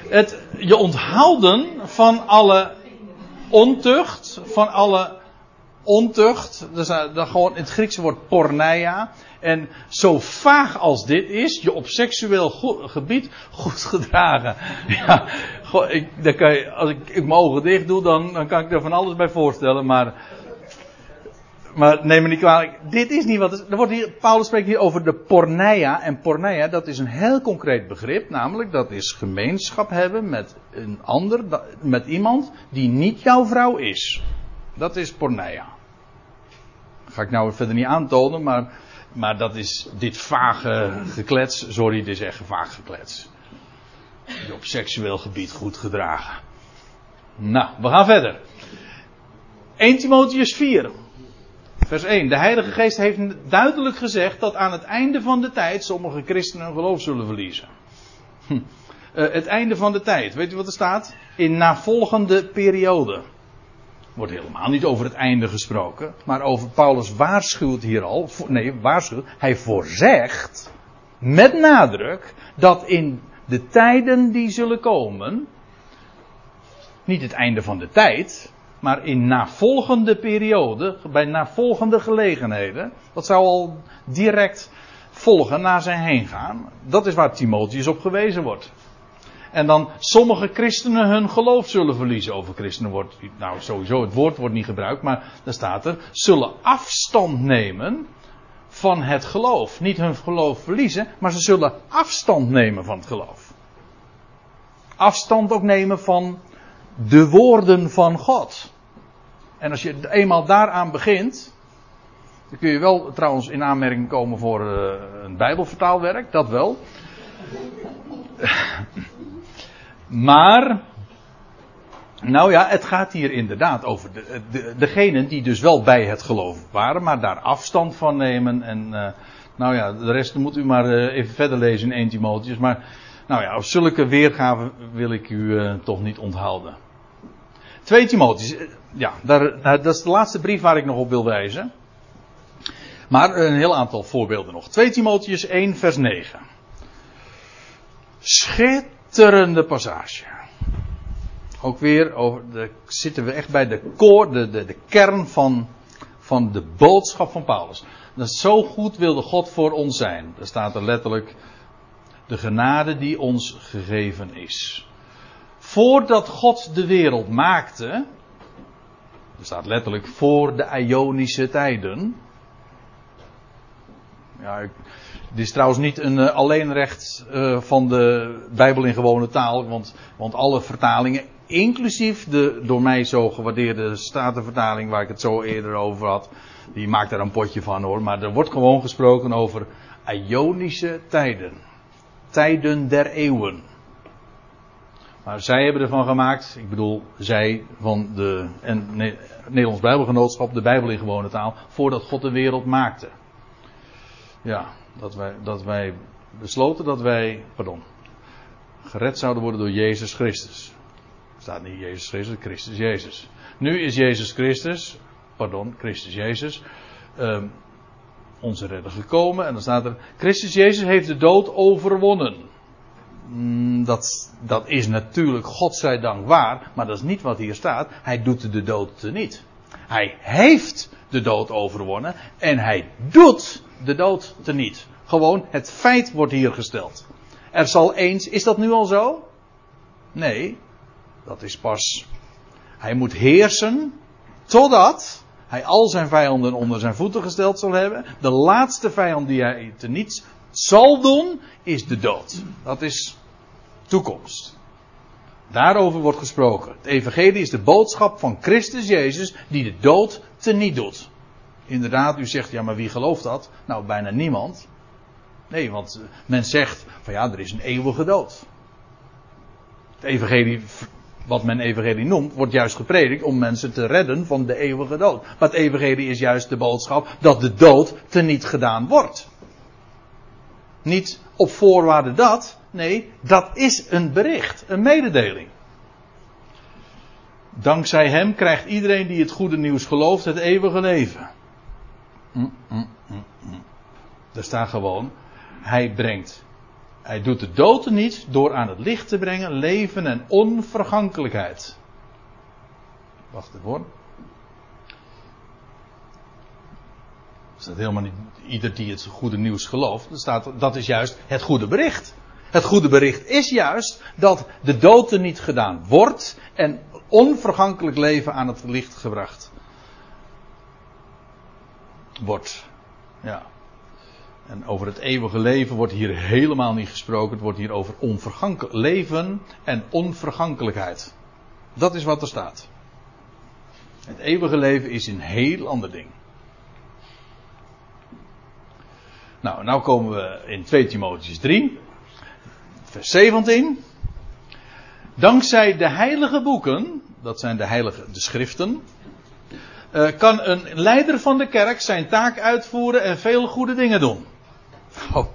Het, je onthouden van alle ontucht, van alle ontucht. Dat is gewoon het Griekse woord porneia. En zo vaag als dit is, je op seksueel gebied goed gedragen. Ja, ik, kan als ik, ik mijn ogen dicht doe, dan, dan kan ik er van alles bij voorstellen. Maar, maar neem me niet kwalijk. Dit is niet wat. Er wordt hier, Paulus spreekt hier over de porneia. En porneia, dat is een heel concreet begrip. Namelijk, dat is gemeenschap hebben met een ander, met iemand die niet jouw vrouw is. Dat is porneia. ga ik nou verder niet aantonen, maar, maar dat is dit vage geklets. Sorry, dit is echt vaag geklets. Op seksueel gebied goed gedragen. Nou, we gaan verder. 1 Timotheus 4, vers 1. De Heilige Geest heeft duidelijk gezegd dat aan het einde van de tijd sommige christenen hun geloof zullen verliezen. Hm. Uh, het einde van de tijd, weet u wat er staat? In navolgende periode wordt helemaal niet over het einde gesproken. Maar over Paulus waarschuwt hier al. Nee, waarschuwt. Hij voorzegt. Met nadruk. Dat in de tijden die zullen komen. Niet het einde van de tijd. Maar in navolgende periode. Bij navolgende gelegenheden. Dat zou al direct volgen na zijn heen gaan. Dat is waar Timotheus op gewezen wordt. En dan sommige christenen hun geloof zullen verliezen. Over christenen wordt, nou sowieso het woord wordt niet gebruikt, maar daar staat er, zullen afstand nemen van het geloof. Niet hun geloof verliezen, maar ze zullen afstand nemen van het geloof. Afstand ook nemen van de woorden van God. En als je eenmaal daaraan begint, dan kun je wel trouwens in aanmerking komen voor uh, een Bijbelvertaalwerk, dat wel. Maar, nou ja, het gaat hier inderdaad over de, de, degenen die dus wel bij het geloof waren, maar daar afstand van nemen. En, uh, nou ja, de rest moet u maar uh, even verder lezen in 1 Timotheus. Maar, nou ja, op zulke weergaven wil ik u uh, toch niet onthouden. 2 Timotheus, ja, daar, dat is de laatste brief waar ik nog op wil wijzen. Maar een heel aantal voorbeelden nog. 2 Timotheus 1, vers 9. Schit schitterende passage. Ook weer over de, zitten we echt bij de koor, de, de, de kern van, van de boodschap van Paulus. Dat zo goed wilde God voor ons zijn. Daar staat er letterlijk de genade die ons gegeven is. Voordat God de wereld maakte, er staat letterlijk voor de Ionische tijden. Ja, Dit is trouwens niet een uh, alleenrecht uh, van de Bijbel in gewone taal, want, want alle vertalingen, inclusief de door mij zo gewaardeerde Statenvertaling, waar ik het zo eerder over had, die maakt daar een potje van hoor. Maar er wordt gewoon gesproken over Ionische tijden. Tijden der eeuwen. Maar zij hebben ervan gemaakt, ik bedoel zij van de en, Nederlands Bijbelgenootschap, de Bijbel in gewone taal, voordat God de wereld maakte. Ja, dat wij, dat wij besloten dat wij, pardon, gered zouden worden door Jezus Christus. Er staat niet Jezus Christus, Christus Jezus. Nu is Jezus Christus, pardon, Christus Jezus, um, onze redder gekomen. En dan staat er, Christus Jezus heeft de dood overwonnen. Mm, dat, dat is natuurlijk godzijdank waar, maar dat is niet wat hier staat. Hij doet de dood niet. Hij heeft de dood overwonnen en hij doet de dood niet. Gewoon, het feit wordt hier gesteld. Er zal eens, is dat nu al zo? Nee, dat is pas. Hij moet heersen totdat hij al zijn vijanden onder zijn voeten gesteld zal hebben. De laatste vijand die hij te niets zal doen, is de dood. Dat is toekomst. Daarover wordt gesproken. Het evangelie is de boodschap van Christus Jezus die de dood teniet doet. Inderdaad, u zegt, ja maar wie gelooft dat? Nou, bijna niemand. Nee, want eh, men zegt van ja, er is een eeuwige dood. Het evangelie, wat men evangelie noemt, wordt juist gepredikt om mensen te redden van de eeuwige dood. Maar het evangelie is juist de boodschap dat de dood teniet gedaan wordt. Niet op voorwaarde dat, nee, dat is een bericht, een mededeling. Dankzij hem krijgt iedereen die het goede nieuws gelooft het eeuwige leven. Mm, mm, mm, mm. Daar staat gewoon, hij brengt, hij doet de dood niet door aan het licht te brengen leven en onvergankelijkheid. Wacht even hoor. Er staat helemaal niet ieder die het goede nieuws gelooft. Staat, dat is juist het goede bericht. Het goede bericht is juist dat de dood niet gedaan wordt en onvergankelijk leven aan het licht gebracht wordt. Ja. En over het eeuwige leven wordt hier helemaal niet gesproken. Het wordt hier over leven en onvergankelijkheid. Dat is wat er staat. Het eeuwige leven is een heel ander ding. Nou, nou komen we in 2 Timotheus 3, vers 17. Dankzij de heilige boeken, dat zijn de heilige, de schriften, uh, kan een leider van de kerk zijn taak uitvoeren en veel goede dingen doen. Oh.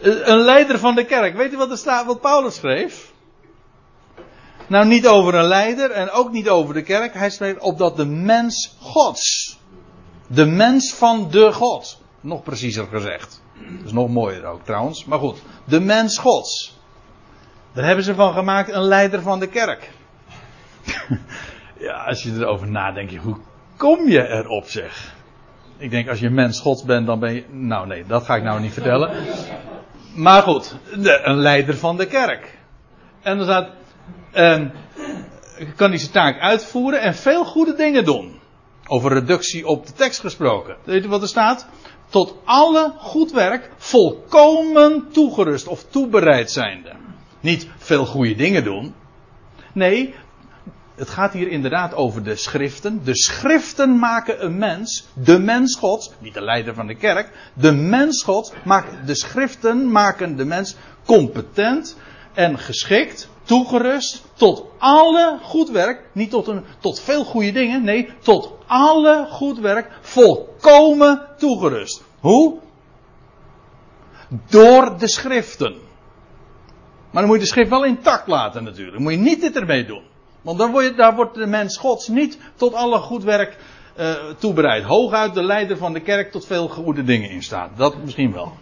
een leider van de kerk. Weet u wat er staat, wat Paulus schreef? Nou, niet over een leider en ook niet over de kerk. Hij schreef opdat de mens Gods. De mens van de God. Nog preciezer gezegd. Dat is nog mooier ook trouwens. Maar goed. De mens Gods. Daar hebben ze van gemaakt een leider van de kerk. ja, als je erover nadenkt, hoe kom je erop zeg? Ik denk als je mens gods bent, dan ben je. Nou nee, dat ga ik nou niet vertellen. Maar goed, een leider van de kerk. En dan staat. Uh, kan hij zijn taak uitvoeren en veel goede dingen doen. Over reductie op de tekst gesproken. Weet je wat er staat? Tot alle goed werk volkomen toegerust of toebereid zijnde. Niet veel goede dingen doen. Nee, het gaat hier inderdaad over de schriften. De schriften maken een mens, de mens Gods, niet de leider van de kerk, de mens Gods, maakt, de schriften maken de mens competent en geschikt, toegerust tot alle goed werk, niet tot, een, tot veel goede dingen, nee, tot alle goed werk, volkomen toegerust. Hoe? Door de schriften. Maar dan moet je de schrift wel intact laten natuurlijk. Dan moet je niet dit ermee doen. Want daar wordt de mens gods niet tot alle goed werk uh, toebereid. Hooguit de leider van de kerk tot veel goede dingen in staat. Dat misschien wel.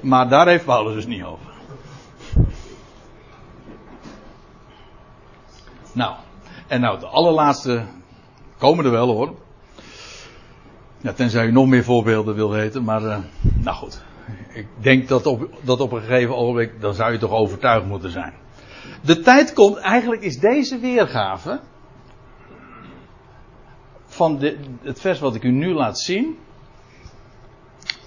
Maar daar heeft Paulus dus niet over. Nou, en nou de allerlaatste komen er wel hoor. Ja, tenzij u nog meer voorbeelden wil weten, maar uh, nou goed. Ik denk dat op, dat op een gegeven ogenblik, dan zou je toch overtuigd moeten zijn. De tijd komt, eigenlijk is deze weergave van de, het vers wat ik u nu laat zien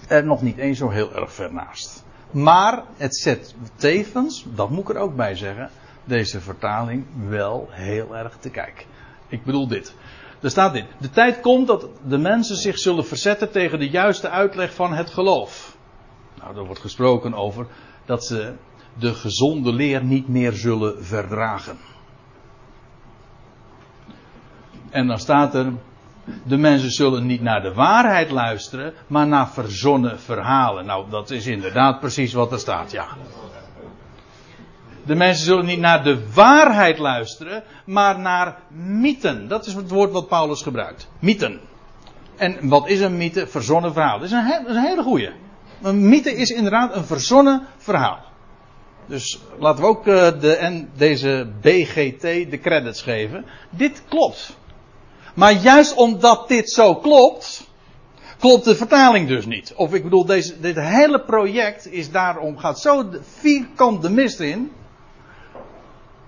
er nog niet eens zo heel erg ver naast. Maar het zet tevens, dat moet ik er ook bij zeggen, deze vertaling wel heel erg te kijken. Ik bedoel dit. Er staat dit. De tijd komt dat de mensen zich zullen verzetten tegen de juiste uitleg van het geloof. Nou, er wordt gesproken over dat ze de gezonde leer niet meer zullen verdragen. En dan staat er, de mensen zullen niet naar de waarheid luisteren, maar naar verzonnen verhalen. Nou, dat is inderdaad precies wat er staat, ja. De mensen zullen niet naar de waarheid luisteren, maar naar mythen. Dat is het woord wat Paulus gebruikt. Mythen. En wat is een mythe? Verzonnen verhaal. Dat is een, hele goeie. Een mythe is inderdaad een verzonnen verhaal. Dus laten we ook eh, de, deze BGT de credits geven. Dit klopt. Maar juist omdat dit zo klopt, klopt de vertaling dus niet. Of ik bedoel, deze, dit hele project is daarom, gaat zo vierkant de mist in.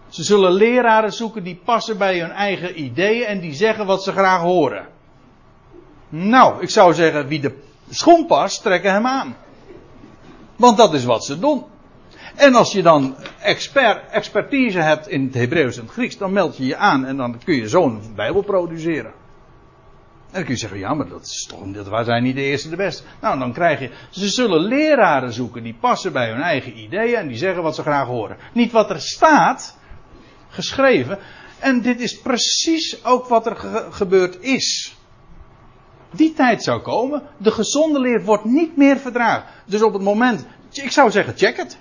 Ze zullen leraren zoeken die passen bij hun eigen ideeën en die zeggen wat ze graag horen. Nou, ik zou zeggen, wie de schoen past, trekken hem aan. Want dat is wat ze doen. En als je dan expert, expertise hebt in het Hebreeuws en het Grieks, dan meld je je aan en dan kun je zo'n Bijbel produceren. En dan kun je zeggen, ja, maar dat is toch, dat wij zijn niet de eerste de beste. Nou, dan krijg je, ze zullen leraren zoeken die passen bij hun eigen ideeën en die zeggen wat ze graag horen. Niet wat er staat, geschreven. En dit is precies ook wat er gebeurd is. Die tijd zou komen, de gezonde leer wordt niet meer verdragen. Dus op het moment, ik zou zeggen, check het.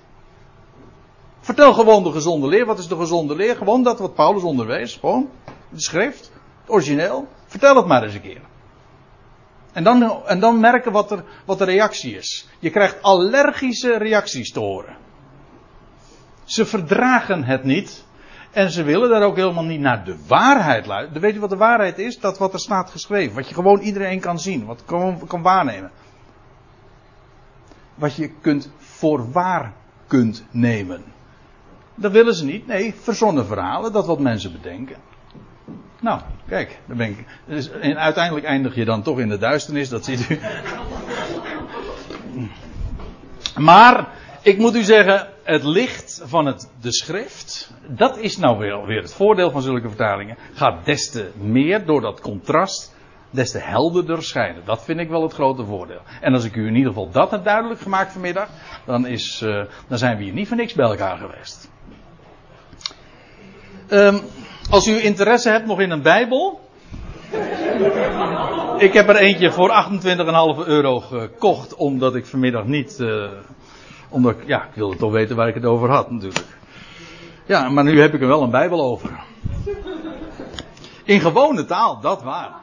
Vertel gewoon de gezonde leer. Wat is de gezonde leer? Gewoon dat wat Paulus onderwees. Gewoon. De schrift. Het origineel. Vertel het maar eens een keer. En dan, en dan merken wat, er, wat de reactie is. Je krijgt allergische reacties te horen. Ze verdragen het niet. En ze willen daar ook helemaal niet naar de waarheid luisteren. Weet je wat de waarheid is? Dat wat er staat geschreven. Wat je gewoon iedereen kan zien. Wat gewoon kan waarnemen. Wat je kunt voor waar kunt nemen. Dat willen ze niet. Nee, verzonnen verhalen, dat wat mensen bedenken. Nou, kijk, dan ben ik. Dus, uiteindelijk eindig je dan toch in de duisternis, dat ziet u. Maar, ik moet u zeggen, het licht van het, de schrift, dat is nou weer, weer het voordeel van zulke vertalingen, gaat des te meer door dat contrast, des te helderder schijnen. Dat vind ik wel het grote voordeel. En als ik u in ieder geval dat heb duidelijk gemaakt vanmiddag, dan, is, uh, dan zijn we hier niet voor niks bij elkaar geweest. Um, als u interesse hebt nog in een Bijbel. ik heb er eentje voor 28,5 euro gekocht, omdat ik vanmiddag niet. Uh, omdat, ja, ik wilde toch weten waar ik het over had, natuurlijk. Ja, maar nu heb ik er wel een Bijbel over. In gewone taal, dat waar.